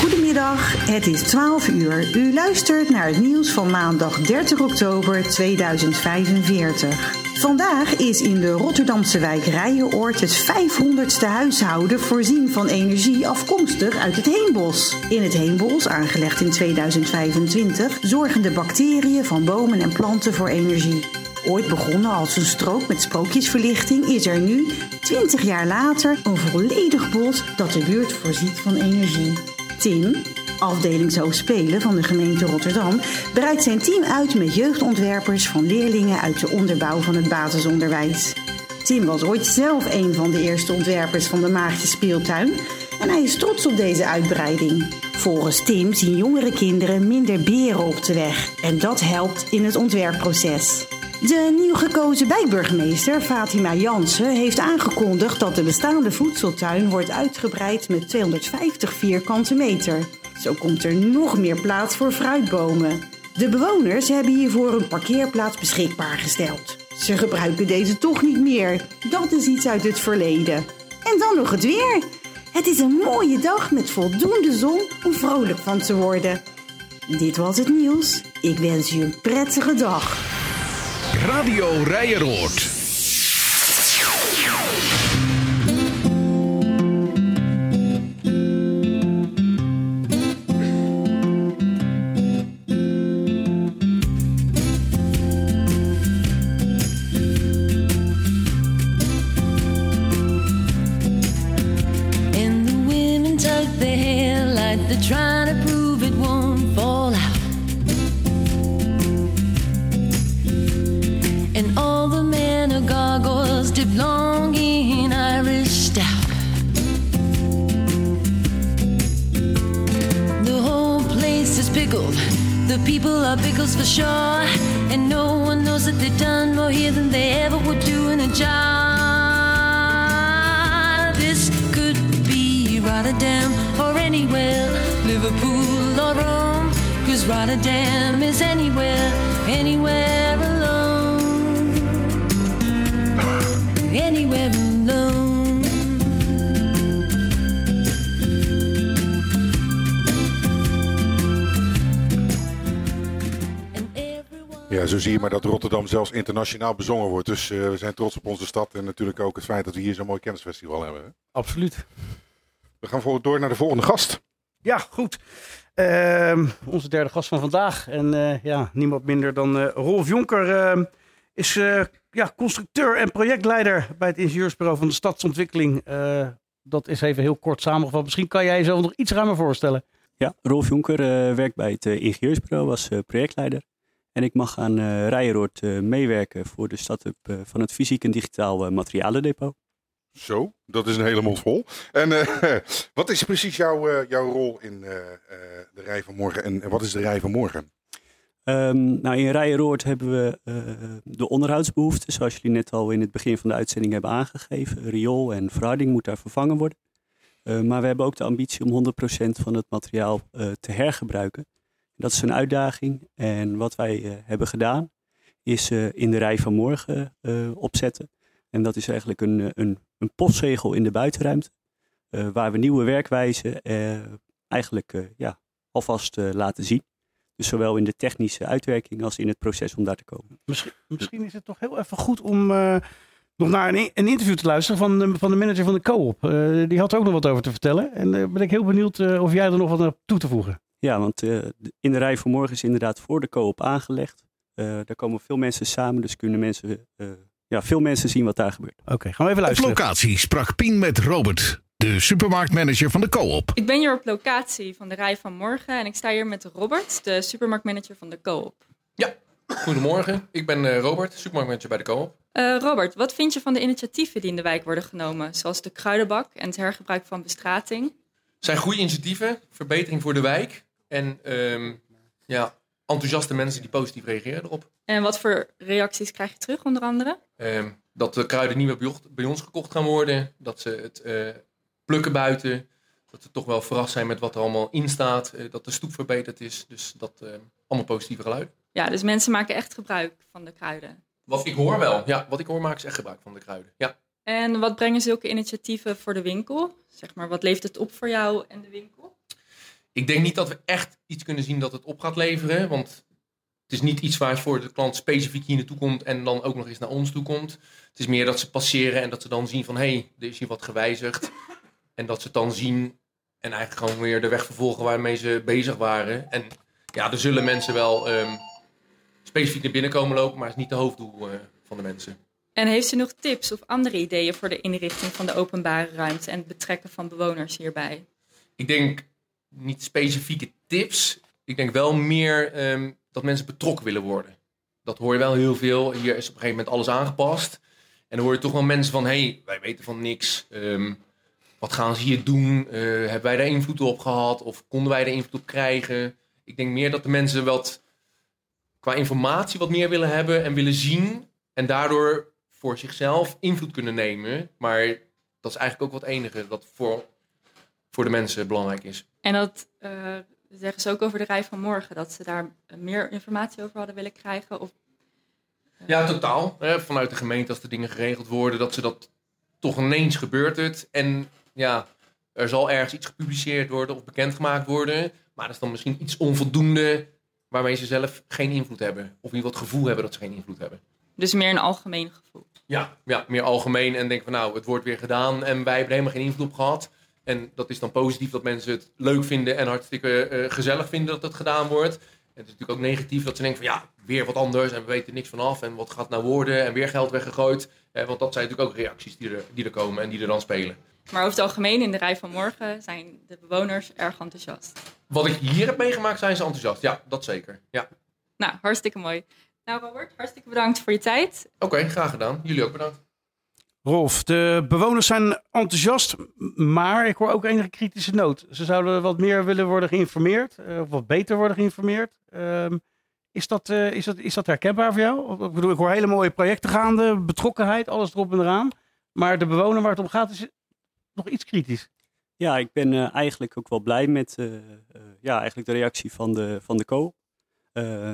Goedemiddag, het is 12 uur. U luistert naar het nieuws van maandag 30 oktober 2045. Vandaag is in de Rotterdamse wijk Rijenoord het 500ste huishouden voorzien van energie afkomstig uit het heenbos. In het heenbos, aangelegd in 2025, zorgen de bacteriën van bomen en planten voor energie. Ooit begonnen als een strook met sprookjesverlichting, is er nu, 20 jaar later, een volledig bos dat de buurt voorziet van energie. Tim, afdelingshoofd spelen van de gemeente Rotterdam, breidt zijn team uit met jeugdontwerpers van leerlingen uit de onderbouw van het basisonderwijs. Tim was ooit zelf een van de eerste ontwerpers van de Maagje Speeltuin en hij is trots op deze uitbreiding. Volgens Tim zien jongere kinderen minder beren op de weg en dat helpt in het ontwerpproces. De nieuw gekozen wijkburgemeester Fatima Jansen heeft aangekondigd dat de bestaande voedseltuin wordt uitgebreid met 250 vierkante meter. Zo komt er nog meer plaats voor fruitbomen. De bewoners hebben hiervoor een parkeerplaats beschikbaar gesteld. Ze gebruiken deze toch niet meer. Dat is iets uit het verleden. En dan nog het weer. Het is een mooie dag met voldoende zon om vrolijk van te worden. Dit was het nieuws. Ik wens u een prettige dag. Radio Rijeroord. Zie je maar dat Rotterdam zelfs internationaal bezongen wordt. Dus eh, we zijn trots op onze stad en natuurlijk ook het feit dat we hier zo'n mooi kennisfestival hebben. hè. Absoluut. We gaan voor, door naar de volgende gast. Ja, goed. Ehm, onze derde gast van vandaag. En eh, ja, niemand minder dan eh, Rolf Jonker ehm, is eh, ja, constructeur en projectleider bij het ingenieursbureau van de stadsontwikkeling. Eh, dat is even heel kort samengevat. Misschien kan jij jezelf nog iets ruimer voorstellen. Ja, Rolf Jonker eh, werkt bij het ingenieursbureau als eh, projectleider. En ik mag aan eh Rijeroord eh, meewerken voor de start-up eh, van het fysiek en digitaal materialendepot. Zo, dat is een hele mond vol. En wat is precies jouw, jouw rol in de rij van morgen en wat is de rij van morgen? Ehm, nou, in Rijeroord hebben we de onderhoudsbehoeften, zoals jullie net al in het begin van de uitzending hebben aangegeven. Riool en verharding moet daar vervangen worden. Maar we hebben ook de ambitie om 100% van het materiaal te hergebruiken. Dat is een uitdaging. En wat wij eh, hebben gedaan, is eh, in de rij van morgen eh, opzetten. En dat is eigenlijk een, een, een postzegel in de buitenruimte. waar we nieuwe werkwijzen eigenlijk ja, alvast laten zien. Dus zowel in de technische uitwerking als in het proces om daar te komen. Misschien, misschien is het toch heel even goed om nog naar een, een interview te luisteren van de, van de manager van de co-op. Die had er ook nog wat over te vertellen. En daar ben ik heel benieuwd of jij er nog wat aan toe te voegen. Ja, want eh, in de rij van morgen is inderdaad voor de co-op aangelegd. Eh, daar komen veel mensen samen, dus kunnen mensen, eh, ja, veel mensen zien wat daar gebeurt. Oké, gaan we even Op locatie sprak Pien met Robert, de supermarktmanager van de co-op. Ik ben hier op locatie van de rij van morgen en ik sta hier met Robert, de supermarktmanager van de Co-op. Goedemorgen, ik ben eh, Robert, supermarktmanager bij de Co-op. Eh, Robert, wat vind je van de initiatieven die in de wijk worden genomen, zoals de kruidenbak en het hergebruik van bestrating? Het zijn goede initiatieven, verbetering voor de wijk en ehm, ja, enthousiaste mensen die positief reageren erop. En wat voor reacties krijg je terug, onder andere? Ehm, dat de kruiden niet meer bij ons, gekocht gaan worden, dat ze het eh, plukken buiten, dat ze toch wel verrast zijn met wat er allemaal in staat, eh, dat de stoep verbeterd is. Dus dat eh, allemaal positieve geluiden. Ja, dus mensen maken echt gebruik van de kruiden. Wat ik hoor wel, ja, wat ik hoor maken ze echt gebruik van de kruiden. Ja. En wat brengen zulke initiatieven voor de winkel? Zeg maar, wat levert het op voor jou en de winkel? Ik denk niet dat we echt iets kunnen zien dat het op gaat leveren. Want het is niet iets waarvoor de klant specifiek hier naartoe komt en dan ook nog eens naar ons toe komt. Het is meer dat ze passeren en dat ze dan zien van hé, hey, er is hier wat gewijzigd. En dat ze het dan zien en eigenlijk gewoon weer de weg vervolgen waarmee ze bezig waren. En ja, er zullen mensen wel ehm, specifiek naar binnen komen lopen, maar het is niet de hoofddoel eh, van de mensen. En heeft u nog tips of andere ideeën voor de inrichting van de openbare ruimte en het betrekken van bewoners hierbij? Ik denk niet specifieke tips. Ik denk wel meer ehm, dat mensen betrokken willen worden. Dat hoor je wel heel veel. Hier is op een gegeven moment alles aangepast. En dan hoor je toch wel mensen van... hé, hey, wij weten van niks. Ehm, wat gaan ze hier doen? Eh, hebben wij daar invloed op gehad? Of konden wij er invloed op krijgen? Ik denk meer dat de mensen wat qua informatie wat meer willen hebben en willen zien. En daardoor voor zichzelf invloed kunnen nemen. Maar dat is eigenlijk ook wat enige dat voor, voor de mensen belangrijk is. En dat eh, zeggen ze ook over de rij van morgen, dat ze daar eh, meer informatie over hadden willen krijgen. Of, Ja, totaal. Hè, vanuit de gemeente, als de dingen geregeld worden, dat ze dat toch ineens gebeurt het. En ja, er zal ergens iets gepubliceerd worden of bekendgemaakt worden. Maar dat is dan misschien iets onvoldoende waarmee ze zelf geen invloed hebben. Of in ieder geval het gevoel hebben dat ze geen invloed hebben. dus meer een algemeen gevoel. Ja, ja, meer algemeen en denk van nou, het wordt weer gedaan en wij hebben er helemaal geen invloed op gehad. En dat is dan positief dat mensen het leuk vinden en hartstikke eh, gezellig vinden dat het gedaan wordt. En het is natuurlijk ook negatief dat ze denken van ja, weer wat anders en we weten niks vanaf en wat gaat nou worden en weer geld weggegooid. Eh, want dat zijn natuurlijk ook reacties die er, die er komen en die er dan spelen. Maar over het algemeen in de rij van morgen zijn de bewoners erg enthousiast. Wat ik hier heb meegemaakt zijn ze enthousiast. Ja, dat zeker. Ja. Nou, hartstikke mooi. Nou Robert, hartstikke bedankt voor je tijd. Oké, graag gedaan. Jullie ook bedankt. Rolf, de bewoners zijn enthousiast, maar ik hoor ook enige kritische noot. Ze zouden wat meer willen worden geïnformeerd, eh, of wat beter worden geïnformeerd. Ehm, is, dat, eh, is, dat, is dat herkenbaar voor jou? Ik bedoel, ik hoor hele mooie projecten gaande, betrokkenheid, alles erop en eraan. Maar de bewoner waar het om gaat is nog iets kritisch. Ja, ik ben eh, eigenlijk ook wel blij met ja, eigenlijk de reactie van de, van de co.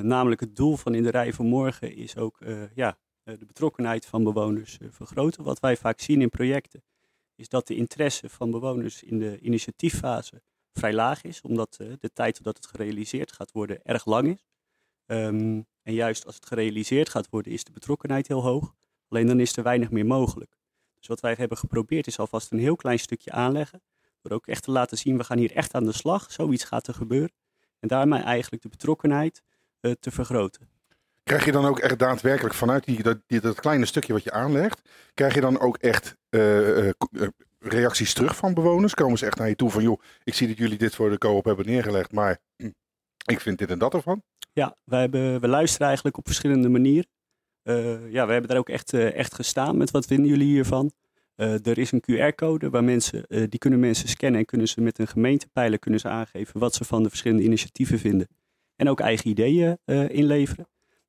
Namelijk het doel van in de rij van morgen is ook ja, de betrokkenheid van bewoners eh, vergroten. Wat wij vaak zien in projecten is dat de interesse van bewoners in de initiatieffase vrij laag is, omdat eh, de tijd totdat het gerealiseerd gaat worden erg lang is. Ehm, en juist als het gerealiseerd gaat worden is de betrokkenheid heel hoog. Alleen dan is er weinig meer mogelijk. Dus wat wij hebben geprobeerd is alvast een heel klein stukje aanleggen. Door ook echt te laten zien, we gaan hier echt aan de slag. Zoiets gaat er gebeuren. En daarmee eigenlijk de betrokkenheid eh, te vergroten. Krijg je dan ook echt daadwerkelijk vanuit die, dat, dat kleine stukje wat je aanlegt, krijg je dan ook echt eh, eh, eh, reacties terug van bewoners? Komen ze echt naar je toe van, joh, ik zie dat jullie dit voor de co-op hebben neergelegd, maar ik vind dit en dat ervan? Ja, we, hebben, we luisteren eigenlijk op verschillende manieren. Ja, we hebben daar ook echt, echt gestaan met wat vinden jullie hiervan. Eh, er is een QR-code waar mensen, die kunnen mensen scannen en kunnen ze met een gemeentepijler kunnen ze aangeven wat ze van de verschillende initiatieven vinden. En ook eigen ideeën inleveren.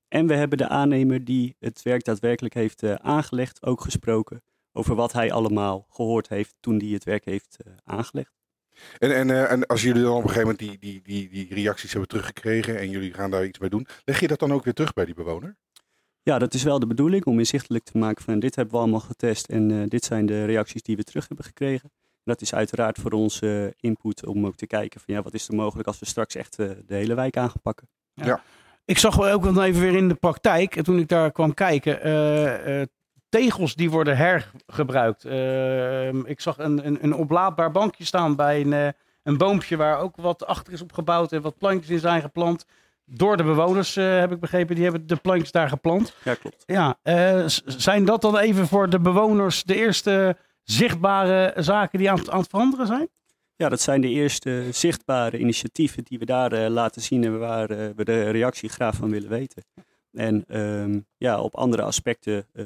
En we hebben de aannemer die het werk daadwerkelijk heeft eh, aangelegd ook gesproken over wat hij allemaal gehoord heeft toen hij het werk heeft eh, aangelegd. En, en, eh, en als jullie dan op een gegeven moment die, die, die, die reacties hebben teruggekregen en jullie gaan daar iets mee doen, leg je dat dan ook weer terug bij die bewoner? Ja, dat is wel de bedoeling om inzichtelijk te maken van dit hebben we allemaal getest en eh, dit zijn de reacties die we terug hebben gekregen. Dat is uiteraard voor ons eh, input om ook te kijken van ja, wat is er mogelijk als we straks echt de hele wijk aan gaan pakken. Ja. Ik zag wel ook nog even weer in de praktijk, en toen ik daar kwam kijken, eh, eh, tegels die worden hergebruikt. Eh, ik zag een, een, een oplaadbaar bankje staan bij een, een boompje waar ook wat achter is opgebouwd en wat plantjes in zijn geplant. Door de bewoners, heb ik begrepen, die hebben de plantjes daar geplant. Ja, klopt. Ja, zijn dat dan even voor de bewoners de eerste zichtbare zaken die aan, het- aan het veranderen zijn? Ja, dat zijn de eerste zichtbare initiatieven die we daar eh, laten zien en waar eh, we de reactie graag van willen weten. En ehm, ja, op andere aspecten eh,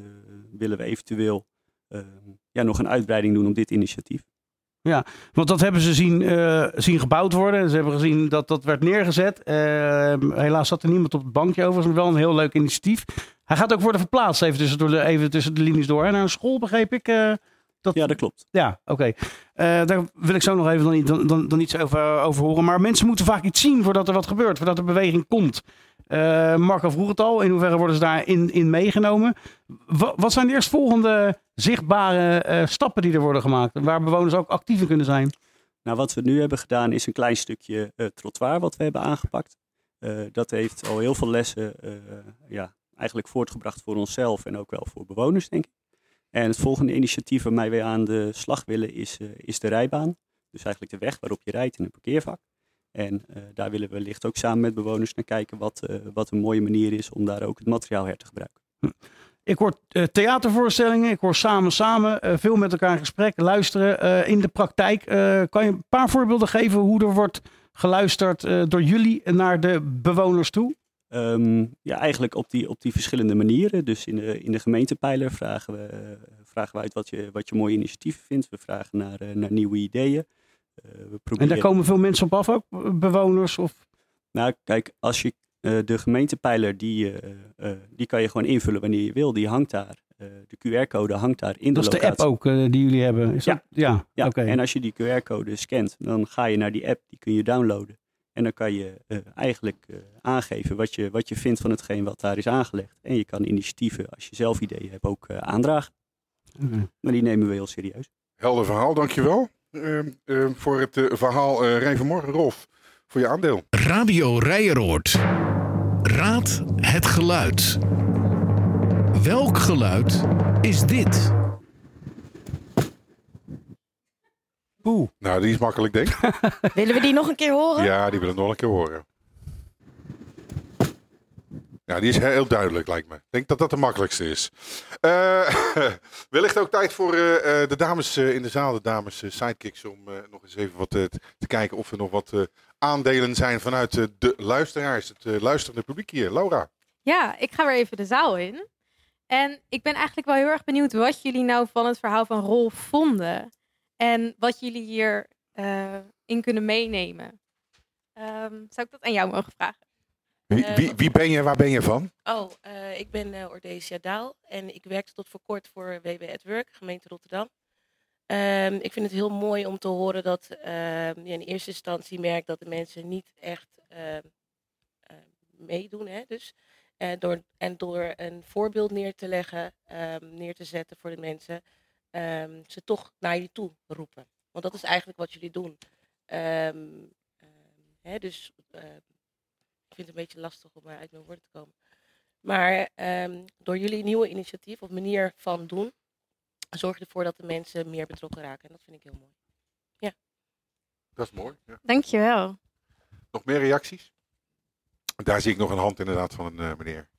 willen we eventueel ehm, ja, nog een uitbreiding doen op dit initiatief. Ja, want dat hebben ze zien, zien gebouwd worden. Ze hebben gezien dat dat werd neergezet. Ehm, helaas zat er niemand op het bankje over. Dat is wel een heel leuk initiatief. Hij gaat ook worden verplaatst even tussen, door de, even tussen de linies door. Naar een school begreep ik. Dat... Ja, dat klopt. Ja, oké. Eh, daar wil ik zo nog even dan, dan, dan, dan iets over, over horen. Maar mensen moeten vaak iets zien voordat er wat gebeurt. Voordat er beweging komt. Eh, Marco vroeg het al. In hoeverre worden ze daarin in meegenomen? Wa- wat zijn de eerstvolgende zichtbare eh, stappen die er worden gemaakt? Waar bewoners ook actief in kunnen zijn? Nou, wat we nu hebben gedaan is een klein stukje trottoir wat we hebben aangepakt. Dat heeft al heel veel lessen ja, eigenlijk voortgebracht voor onszelf en ook wel voor bewoners, denk ik. En het volgende initiatief waarmee wij aan de slag willen is, eh, is de rijbaan. Dus eigenlijk de weg waarop je rijdt in een parkeervak. En eh, daar willen we wellicht ook samen met bewoners naar kijken wat, eh, wat een mooie manier is om daar ook het materiaal her te gebruiken. Ik hoor theatervoorstellingen, ik hoor samen samen, veel met elkaar in gesprek, luisteren. In de praktijk, kan je een paar voorbeelden geven hoe er wordt geluisterd door jullie naar de bewoners toe? Ehm, ja, eigenlijk op die, op die verschillende manieren. Dus in de, in de gemeentepijler vragen we, vragen we uit wat je, wat je mooie initiatieven vindt. We vragen naar, eh, naar nieuwe ideeën. Eh, we En proberen... daar komen veel mensen op af ook, eh, bewoners? Of... Nou, kijk, als je de gemeentepijler, die, die kan je gewoon invullen wanneer je wil. Die hangt daar. De QR-code hangt daar in Dat de is de app locatie. ook die jullie hebben? Is Ja. dat- ja, Ja, en als je die QR-code scant, dan ga je naar die app, die kun je downloaden. En dan kan je eh, eigenlijk eh, aangeven wat je, wat je vindt van hetgeen wat daar is aangelegd. En je kan initiatieven, als je zelf ideeën hebt, ook eh, aandragen. Maar die nemen we heel serieus. Helder verhaal, dankjewel. Ehm ehm, voor het eh, verhaal uh, Rijn vanmorgen, Rolf, voor je aandeel. Radio Rijeroord. Raad het geluid. Welk geluid is dit? Oeh. Nou, die is makkelijk, denk ik. Willen we die nog een keer horen? Ja, die willen we nog een keer horen. Ja, die is heel duidelijk, lijkt me. Ik denk dat dat de makkelijkste is. Eh, wellicht ook tijd voor eh, eh, de dames eh, in de zaal, de dames sidekicks, om eh, nog eens even wat te te kijken of er nog wat eh, aandelen zijn vanuit de luisteraars, het eh, luisterende publiek hier. Laura. Ja, ik ga weer even de zaal in. En ik ben eigenlijk wel heel erg benieuwd wat jullie nou van het verhaal van Rolf vonden. En wat jullie hier eh, in kunnen meenemen. Ehm, zou ik dat aan jou mogen vragen? Wie, Eh, wie, wie ben je, waar ben je van? Oh, eh, ik ben eh Ordesia Daal en ik werkte tot voor kort voor WB at Work, gemeente Rotterdam. Ehm, ik vind het heel mooi om te horen dat ehm, je in eerste instantie merkt dat de mensen niet echt ehm, eh, meedoen. Hè? Dus, eh, door, en door een voorbeeld neer te leggen, ehm, neer te zetten voor de mensen, ehm, ze toch naar je toe roepen. Want dat is eigenlijk wat jullie doen. Ehm, ehm, hè, dus ik vind het een beetje lastig om uit mijn woorden te komen. Maar ehm, door jullie nieuwe initiatief of manier van doen, zorg je ervoor dat de mensen meer betrokken raken. En dat vind ik heel mooi. Ja. Dat is mooi. Ja. Dankjewel. Nog meer reacties? Daar zie ik nog een hand inderdaad van een eh, meneer.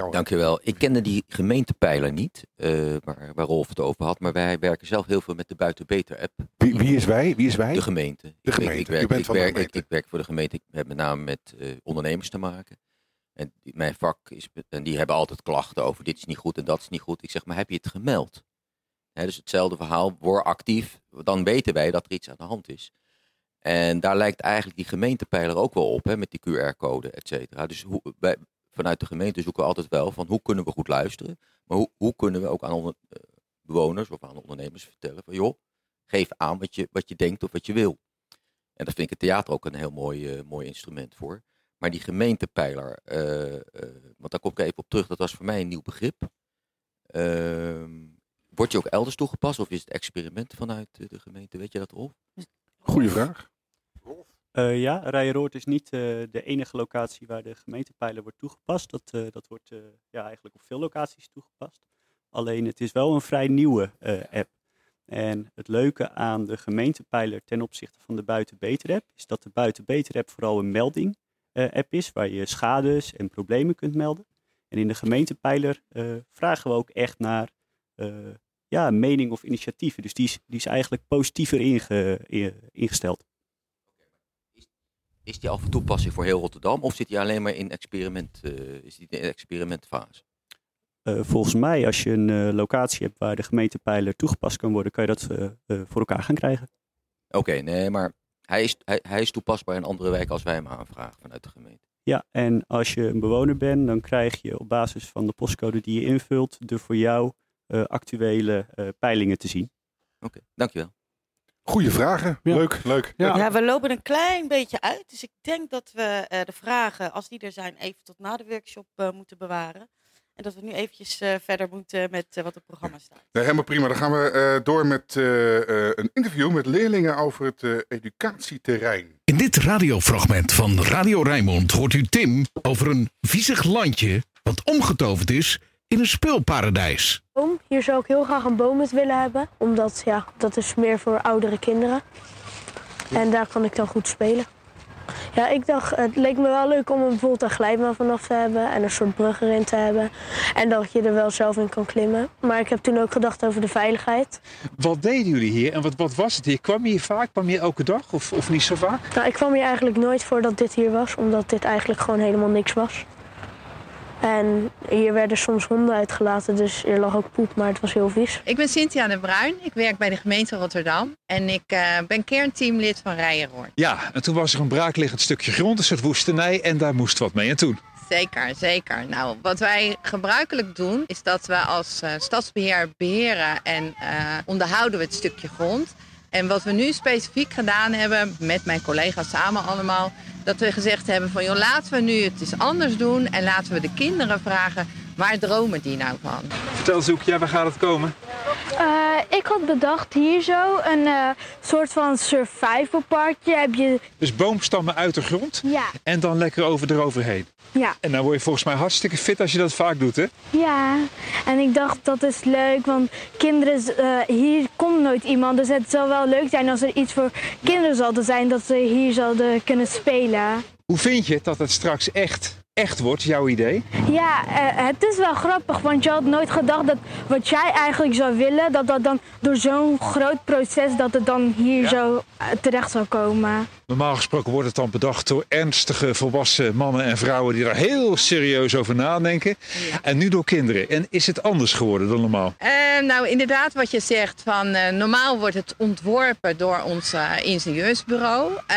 Hoor. Dankjewel. Ik kende die gemeentepijler niet, eh, waar, waar Rolf het over had. Maar wij werken zelf heel veel met de Buiten Beter app. Wie, wie is wij? Wie is wij? De gemeente. De ik- gemeente. Ik, werk, U bent ik, van de werk, ik, gemeente. ik werk voor de gemeente. Ik heb met name met eh, ondernemers te maken. En die- mijn vak is, en die hebben altijd klachten over dit is niet goed en dat is niet goed. Ik zeg, maar heb je het gemeld? Dus hetzelfde verhaal, word actief. Dan weten wij dat er iets aan de hand is. En daar lijkt eigenlijk die gemeentepijler ook wel op, hè, met die QR-code, et cetera. Dus hoe, wij, vanuit de gemeente zoeken we altijd wel van hoe kunnen we goed luisteren. Maar hoe, hoe kunnen we ook aan onder, eh, bewoners of aan ondernemers vertellen van joh, geef aan wat je, wat je denkt of wat je wil. En daar vind ik het theater ook een heel mooi, eh, mooi instrument voor. Maar die gemeentepijler, eh, want daar kom ik even op terug, dat was voor mij een nieuw begrip. Ehm, wordt die ook elders toegepast of is het experimenten vanuit de, gemeente? Weet je dat, Rolf? Goeie vraag. Eh, ja, Rijeroord is niet eh, de enige locatie waar de gemeentepijler wordt toegepast. Dat, eh, dat wordt ja, eigenlijk op veel locaties toegepast. Alleen het is wel een vrij nieuwe app. En het leuke aan de gemeentepijler ten opzichte van de Buiten Beter app is dat de Buiten Beter app vooral een melding app is waar je schades en problemen kunt melden. En in de gemeentepijler vragen we ook echt naar ja, mening of initiatieven. Dus die is, die is eigenlijk positiever inge- in- ingesteld. Is die al van toepassing voor heel Rotterdam of zit die alleen maar in experiment, eh, is die in de experimentfase? Eh, volgens mij, als je een eh, locatie hebt waar de gemeentepijler toegepast kan worden, kan je dat voor elkaar gaan krijgen. Oké, nee, maar hij is, hij, hij is toepasbaar in andere wijken als wij hem aanvragen vanuit de gemeente. Ja, en als je een bewoner bent, dan krijg je op basis van de postcode die je invult, de voor jou actuele peilingen te zien. Oké, dankjewel. Goeie vragen. Leuk, leuk. Ja. we lopen een klein beetje uit. Dus ik denk dat we eh, de vragen, als die er zijn, even tot na de workshop eh, moeten bewaren. En dat we nu eventjes eh, verder moeten met wat op het programma staat. Nee, helemaal prima. Dan gaan we eh, door met eh, eh, een interview met leerlingen over het eh, educatieterrein. In dit radiofragment van Radio Rijnmond hoort u Tim over een viezig landje wat omgetoverd is in een speelparadijs. Hier zou ik heel graag een boom met willen hebben. Omdat ja, dat is meer voor oudere kinderen. En daar kan ik dan goed spelen. Ja, ik dacht, het leek me wel leuk om er bijvoorbeeld een glijbaan vanaf te hebben en een soort brug erin te hebben. En dat je er wel zelf in kan klimmen. Maar ik heb toen ook gedacht over de veiligheid. Wat deden jullie hier en wat, wat was het hier? Kwam je hier vaak? Kwam je elke dag of, of niet zo vaak? Nou, ik kwam hier eigenlijk nooit voordat dit hier was, omdat dit eigenlijk gewoon helemaal niks was. En hier werden soms honden uitgelaten, dus er lag ook poep, maar het was heel vies. Ik ben Cynthia de Bruin. Ik werk bij de gemeente Rotterdam. En ik eh, ben kernteamlid van Rijenroord. Ja, en toen was er een braakliggend stukje grond, een soort woestenij en daar moest wat mee. En toen? Zeker, zeker. Nou, wat wij gebruikelijk doen, is dat we als eh, stadsbeheer beheren en eh, onderhouden we het stukje grond. En wat we nu specifiek gedaan hebben, met mijn collega's samen allemaal, dat we gezegd hebben van joh, laten we nu het eens anders doen en laten we de kinderen vragen, waar dromen die nou van? Vertel Zoek, ja, waar gaat het komen? Eh, ik had bedacht hier zo een eh, soort van survival parkje. Heb je... Dus boomstammen uit de grond Ja, en dan lekker over eroverheen. ja, En dan word je volgens mij hartstikke fit als je dat vaak doet, hè? ja. En ik dacht dat is leuk, want kinderen, eh, hier komt nooit iemand. Dus het zou wel leuk zijn als er iets voor kinderen zal zijn dat ze hier zouden kunnen spelen. Hoe vind je dat het straks echt, echt wordt, jouw idee? Ja, eh, het is wel grappig, want je had nooit gedacht dat wat jij eigenlijk zou willen, dat dat dan door zo'n groot proces, dat het dan hier zo eh, terecht zou komen. Normaal gesproken wordt het dan bedacht door ernstige volwassen mannen en vrouwen die daar heel serieus over nadenken. En nu door kinderen. En is het anders geworden dan normaal? Eh, nou, inderdaad, wat je zegt, van eh, normaal wordt het ontworpen door ons ingenieursbureau. Eh,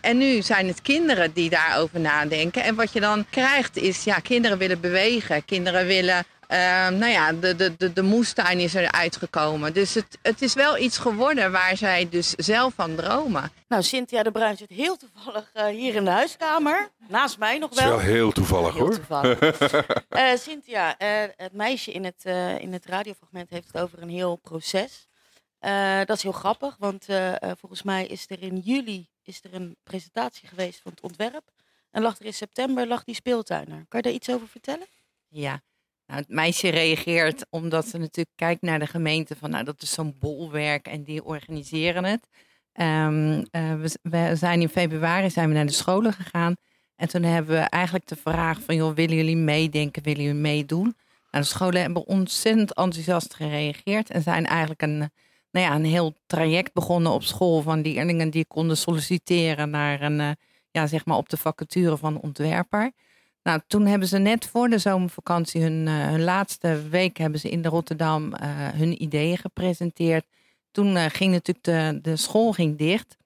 en nu zijn het kinderen die daarover nadenken. En wat je dan krijgt is, ja, kinderen willen bewegen. Kinderen willen, eh, nou ja, de, de, de, de moestuin is er uitgekomen. Dus het, het is wel iets geworden waar zij dus zelf van dromen. Nou, Cynthia de Bruin zit heel toevallig eh, hier in de huiskamer. Naast mij nog Dat is wel. wel heel toevallig Heel hoor. toevallig. Eh, Cynthia, eh, het meisje in het, eh, in het radiofragment heeft het over een heel proces. Eh, dat is heel grappig, want volgens mij is er in juli is er een presentatie geweest van het ontwerp. En lag er in september lag die speeltuin er. Kan je daar iets over vertellen? Ja, nou, het meisje reageert omdat ze natuurlijk kijkt naar de gemeente van nou dat is zo'n bolwerk en die organiseren het. Ehm, eh, we, zijn in februari zijn we naar de scholen gegaan en toen hebben we eigenlijk de vraag van joh willen jullie meedenken, willen jullie meedoen? Nou, de scholen hebben ontzettend enthousiast gereageerd en zijn eigenlijk een, nou ja, een heel traject begonnen op school van leerlingen die konden solliciteren naar een, eh, ja, zeg maar op de vacature van ontwerper. Nou, toen hebben ze net voor de zomervakantie hun, eh, hun laatste week hebben ze in de Rotterdam eh, hun ideeën gepresenteerd. Toen eh, ging natuurlijk de, de school ging dicht.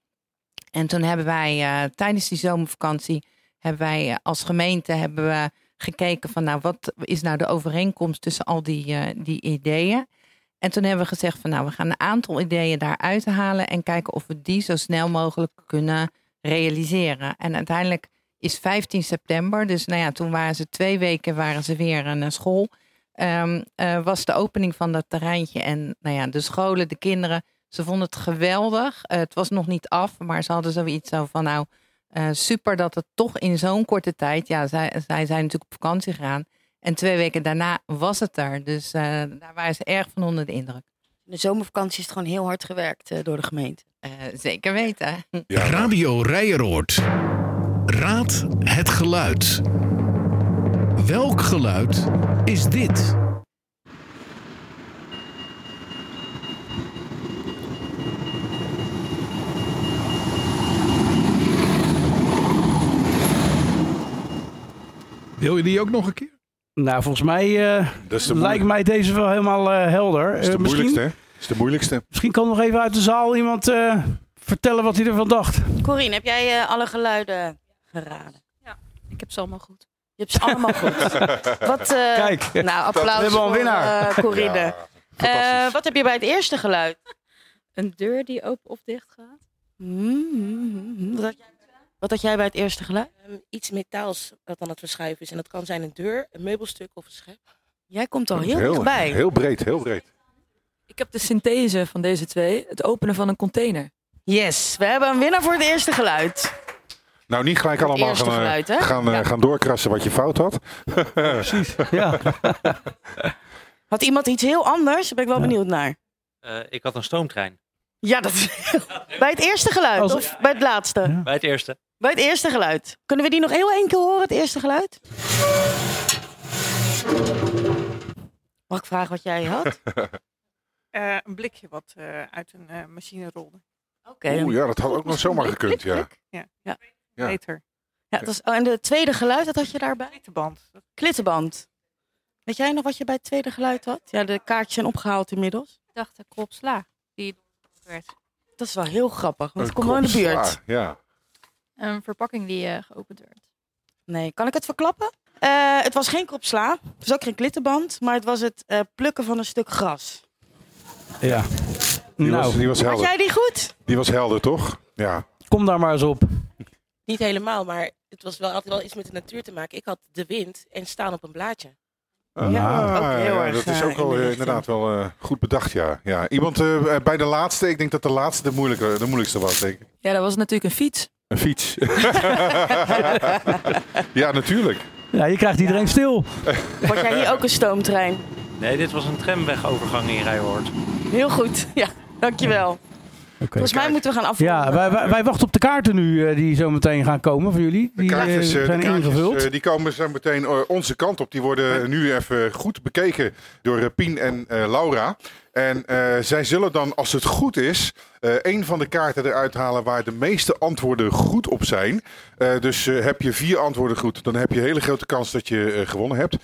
En toen hebben wij tijdens die zomervakantie hebben wij als gemeente hebben we gekeken van nou wat is nou de overeenkomst tussen al die, die ideeën. En toen hebben we gezegd van nou we gaan een aantal ideeën daaruit halen en kijken of we die zo snel mogelijk kunnen realiseren. En uiteindelijk is 15 september. Dus nou ja, toen waren ze twee weken waren ze weer eh, naar school. Ehm, eh, was de opening van dat terreintje. En nou ja, de scholen, de kinderen, ze vonden het geweldig. Eh, het was nog niet af, maar ze hadden zoiets zo van nou, super dat het toch in zo'n korte tijd, ja, zij, zij zijn natuurlijk op vakantie gegaan. En twee weken daarna was het er. Dus daar waren ze erg van onder de indruk. In de zomervakantie is gewoon heel hard gewerkt door de gemeente. Zeker weten. Radio Rijeroord. Raad het geluid. Welk geluid is dit? Wil je die ook nog een keer? Nou, volgens mij eh, lijkt mij deze wel helemaal eh, helder. Dat is de Eh, misschien, moeilijkste, hè? Is de moeilijkste. misschien kan nog even uit de zaal iemand eh, vertellen wat hij ervan dacht. Corine, heb jij eh, alle geluiden geraden? Ik heb ze allemaal goed. Je hebt ze allemaal goed. Wat, eh, Kijk, nou, applaus we hebben al een voor, winnaar. eh, Corine. Ja, Eh, wat heb je bij het eerste geluid? Een deur die open of dicht gaat. Mm, Wat, had jij, wat had jij bij het eerste geluid? Ehm, iets metaals dat aan het verschuiven is. En dat kan zijn een deur, een meubelstuk of een schep. Jij komt al heel, dichtbij. heel breed, heel breed. Ik heb de synthese van deze twee. Het openen van een container. Yes, we hebben een winnaar voor het eerste geluid. Nou, niet gelijk Het allemaal eerste gaan, eh, geluid, hè? gaan, eh, Ja. gaan doorkrassen wat je fout had. Precies, ja. Had iemand iets heel anders? Daar ben ik wel benieuwd naar. Eh, ik had een stoomtrein. Ja, dat bij het eerste geluid Als- of bij het laatste? Bij het eerste. Bij het eerste geluid. Kunnen we die nog heel één keer horen, het eerste geluid? Mag ik vragen wat jij had? Eh, een blikje wat eh, uit een eh, machine rolde. Oké. Oeh, ja, dat had ook nog zomaar gekund, ja. Ja, ja. Ja. beter. Ja, dat is, oh, en de tweede geluid, wat had je daarbij? Klittenband. Klittenband. Weet jij nog wat je bij het tweede geluid had? Ja, de kaartjes zijn opgehaald inmiddels. Ik dacht de kropsla die werd. Dat is wel heel grappig, want het komt wel in de buurt. Ja. Een verpakking die eh, geopend werd. Nee, kan ik het verklappen? Eh, het was geen kropsla, het was ook geen klittenband, maar het was het eh, plukken van een stuk gras. Ja. Die, Nou. was, die was Had helder. jij die goed? Die was helder, toch? Ja. Kom daar maar eens op. Niet helemaal, maar het was wel altijd wel iets met de natuur te maken. Ik had de wind en staan op een blaadje. Ah, Ja, ook heel erg, dat is eh, ook wel eh, inderdaad wel eh, goed bedacht, ja. ja. Iemand eh, bij de laatste, ik denk dat de laatste de, moeilijke, de moeilijkste was, denk ik. Ja, dat was natuurlijk een fiets. Een fiets. ja, natuurlijk. Ja, je krijgt iedereen stil. Word jij hier ook een stoomtrein? Nee, dit was een tramwegovergang in Rijhoort. Heel goed, ja, dankjewel. Volgens mij moeten we gaan afronden. Ja, wij, wij, wij wachten op de kaarten nu eh, die zo meteen gaan komen voor jullie. Die kaartjes, eh, eh, zijn de kaartjes, ingevuld. eh, die komen zo meteen onze kant op. Die worden nu even goed bekeken door Pien en eh, Laura. En eh, zij zullen dan, als het goed is, eh een van de kaarten eruit halen waar de meeste antwoorden goed op zijn. Eh, dus heb je vier antwoorden goed, dan heb je een hele grote kans dat je gewonnen hebt.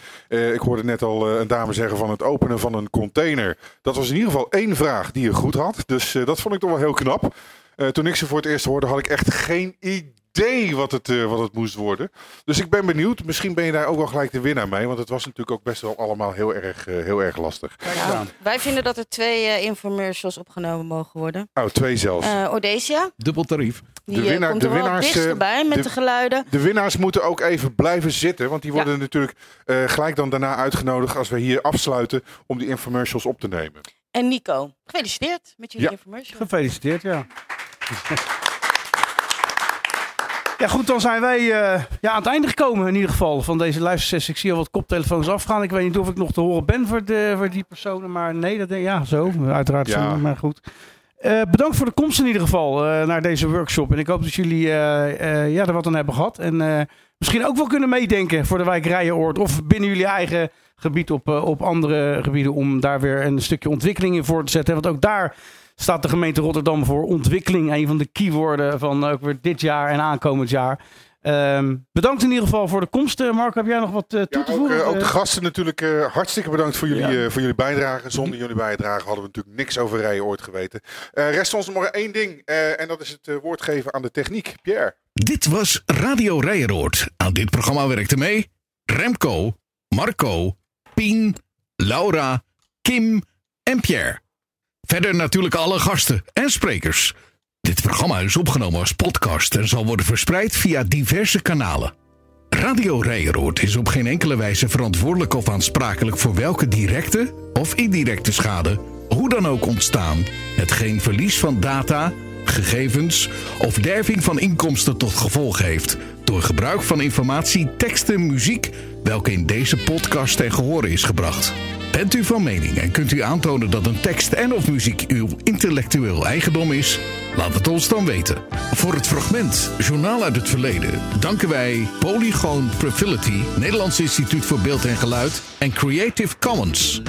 Ik hoorde net al een dame zeggen van het openen van een container. Dat was in ieder geval één vraag die je goed had. Dus dat vond ik toch wel heel knap. Toen ik ze voor het eerst hoorde, had ik echt geen idee wat het, eh, wat het moest worden. Dus ik ben benieuwd. Misschien ben je daar ook wel gelijk de winnaar mee. Want het was natuurlijk ook best wel allemaal heel erg, eh, heel erg lastig. Ja, wij vinden dat er twee eh, infomercials opgenomen mogen worden. Oh, twee zelfs. Eh Ordesia, Dubbel tarief. die eh, komt er wel dichterbij met de, geluiden. De winnaars moeten ook even blijven zitten. Want die worden natuurlijk eh, gelijk dan daarna uitgenodigd als we hier afsluiten om die infomercials op te nemen. En Nico, gefeliciteerd met jullie Ja. infomercial. Gefeliciteerd, ja. Ja, goed, dan zijn wij eh, ja, aan het einde gekomen in ieder geval van deze luistersessie. Ik zie al wat koptelefoons afgaan. Ik weet niet of ik nog te horen ben voor, de, voor die personen, maar nee, dat ja, zo. Uiteraard, Ja. zo, maar goed. Eh, bedankt voor de komst in ieder geval eh, naar deze workshop. En ik hoop dat jullie ja, er wat aan hebben gehad. En misschien ook wel kunnen meedenken voor de wijk Rijenoord. Of binnen jullie eigen gebied op, op andere gebieden. Om daar weer een stukje ontwikkeling in voor te zetten. Want ook daar staat de gemeente Rotterdam voor ontwikkeling. Een van de keywoorden van ook weer dit jaar en aankomend jaar. Ehm, bedankt in ieder geval voor de komst. Eh, Marco, heb jij nog wat eh, toe te Ook, voegen? eh, ook de Eh, gasten natuurlijk eh, hartstikke bedankt voor jullie, Ja. eh, voor jullie bijdrage. Zonder jullie bijdrage hadden we natuurlijk niks over rijden ooit geweten. Eh rest ons nog maar één ding. eh, en dat is het eh, woord geven aan de techniek. Pierre. Dit was Radio Rijeroord. Aan dit programma werkten mee Remco, Marco, Pien, Laura, Kim en Pierre. Verder natuurlijk alle gasten en sprekers. Dit programma is opgenomen als podcast en zal worden verspreid via diverse kanalen. Radio Rijeroord is op geen enkele wijze verantwoordelijk of aansprakelijk voor welke directe of indirecte schade, hoe dan ook ontstaan, hetgeen verlies van data, gegevens of derving van inkomsten tot gevolg heeft door gebruik van informatie, teksten, muziek, welke in deze podcast ten gehore is gebracht. Bent u van mening en kunt u aantonen dat een tekst en of muziek uw intellectueel eigendom is? Laat het ons dan weten. Voor het fragment Journaal uit het Verleden danken wij Polygoon Profility, Nederlands Instituut voor Beeld en Geluid en Creative Commons.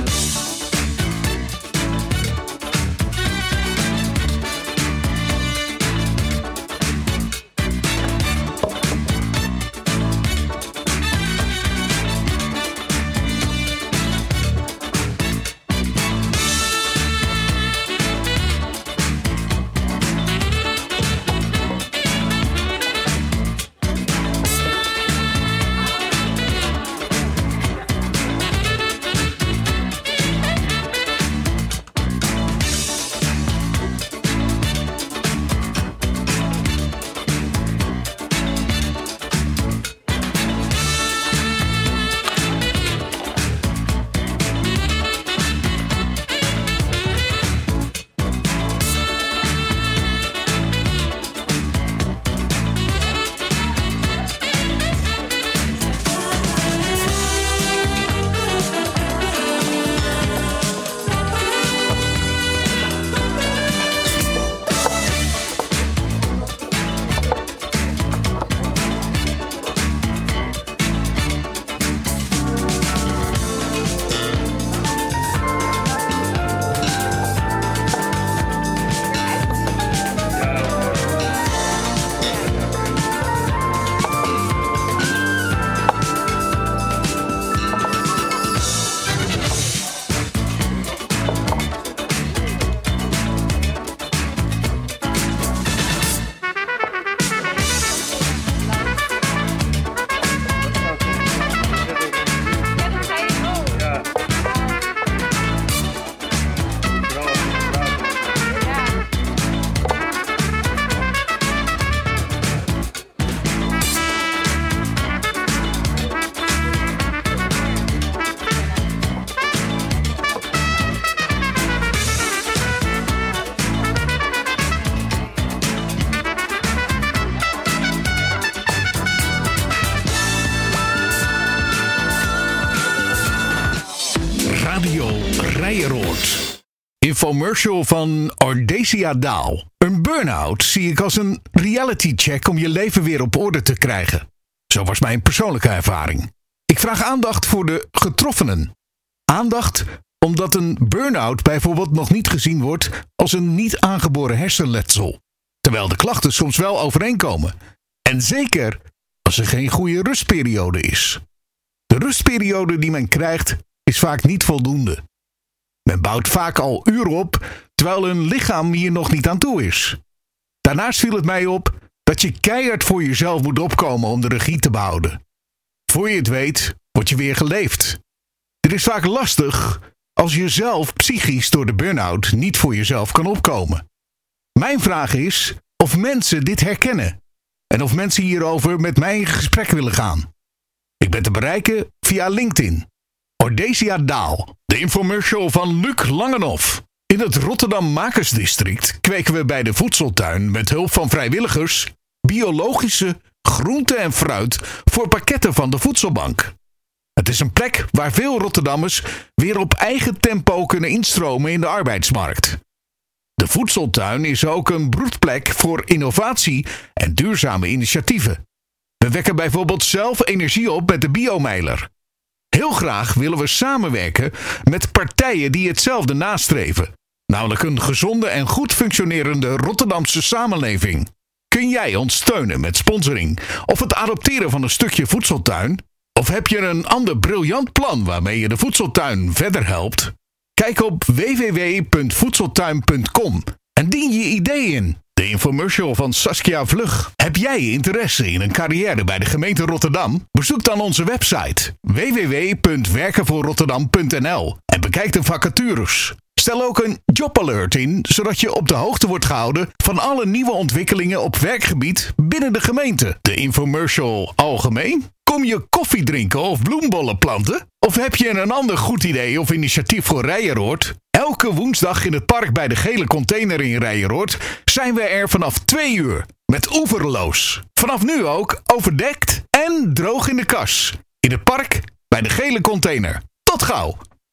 Infomercial van Ordesia Daal. Een burn-out zie ik als een reality check om je leven weer op orde te krijgen. Zo was mijn persoonlijke ervaring. Ik vraag aandacht voor de getroffenen. Aandacht omdat een burn-out bijvoorbeeld nog niet gezien wordt als een niet aangeboren hersenletsel. Terwijl de klachten soms wel overeenkomen. En zeker als er geen goede rustperiode is. De rustperiode die men krijgt is vaak niet voldoende. Men bouwt vaak al uren op, terwijl hun lichaam hier nog niet aan toe is. Daarnaast viel het mij op dat je keihard voor jezelf moet opkomen om de regie te behouden. Voor je het weet, word je weer geleefd. Dit is vaak lastig als je zelf psychisch door de burn-out niet voor jezelf kan opkomen. Mijn vraag is of mensen dit herkennen en of mensen hierover met mij in gesprek willen gaan. Ik ben te bereiken via LinkedIn. Ordesia Daal, de infomercial van Luc Langenhoff. In het Rotterdam Makersdistrict kweken we bij de voedseltuin met hulp van vrijwilligers biologische groente en fruit voor pakketten van de voedselbank. Het is een plek waar veel Rotterdammers weer op eigen tempo kunnen instromen in de arbeidsmarkt. De voedseltuin is ook een broedplek voor innovatie en duurzame initiatieven. We wekken bijvoorbeeld zelf energie op met de biomeiler. Heel graag willen we samenwerken met partijen die hetzelfde nastreven, namelijk een gezonde en goed functionerende Rotterdamse samenleving. Kun jij ons steunen met sponsoring of het adopteren van een stukje voedseltuin? Of heb je een ander briljant plan waarmee je de voedseltuin verder helpt? Kijk op www.voedseltuin.com en dien je idee in. De infomercial van Saskia Vlug. Heb jij interesse in een carrière bij de gemeente Rotterdam? Bezoek dan onze website www.werkenvoorrotterdam.nl en bekijk de vacatures. Stel ook een jobalert in, zodat je op de hoogte wordt gehouden van alle nieuwe ontwikkelingen op werkgebied binnen de gemeente. De infomercial algemeen? Kom je koffie drinken of bloembollen planten? Of heb je een ander goed idee of initiatief voor Rijeroord? Elke woensdag in het park bij de gele container in Rijeroord zijn we er vanaf 2 uur. Met oeverloos. Vanaf nu ook overdekt en droog in de kas. In het park bij de gele container. Tot gauw!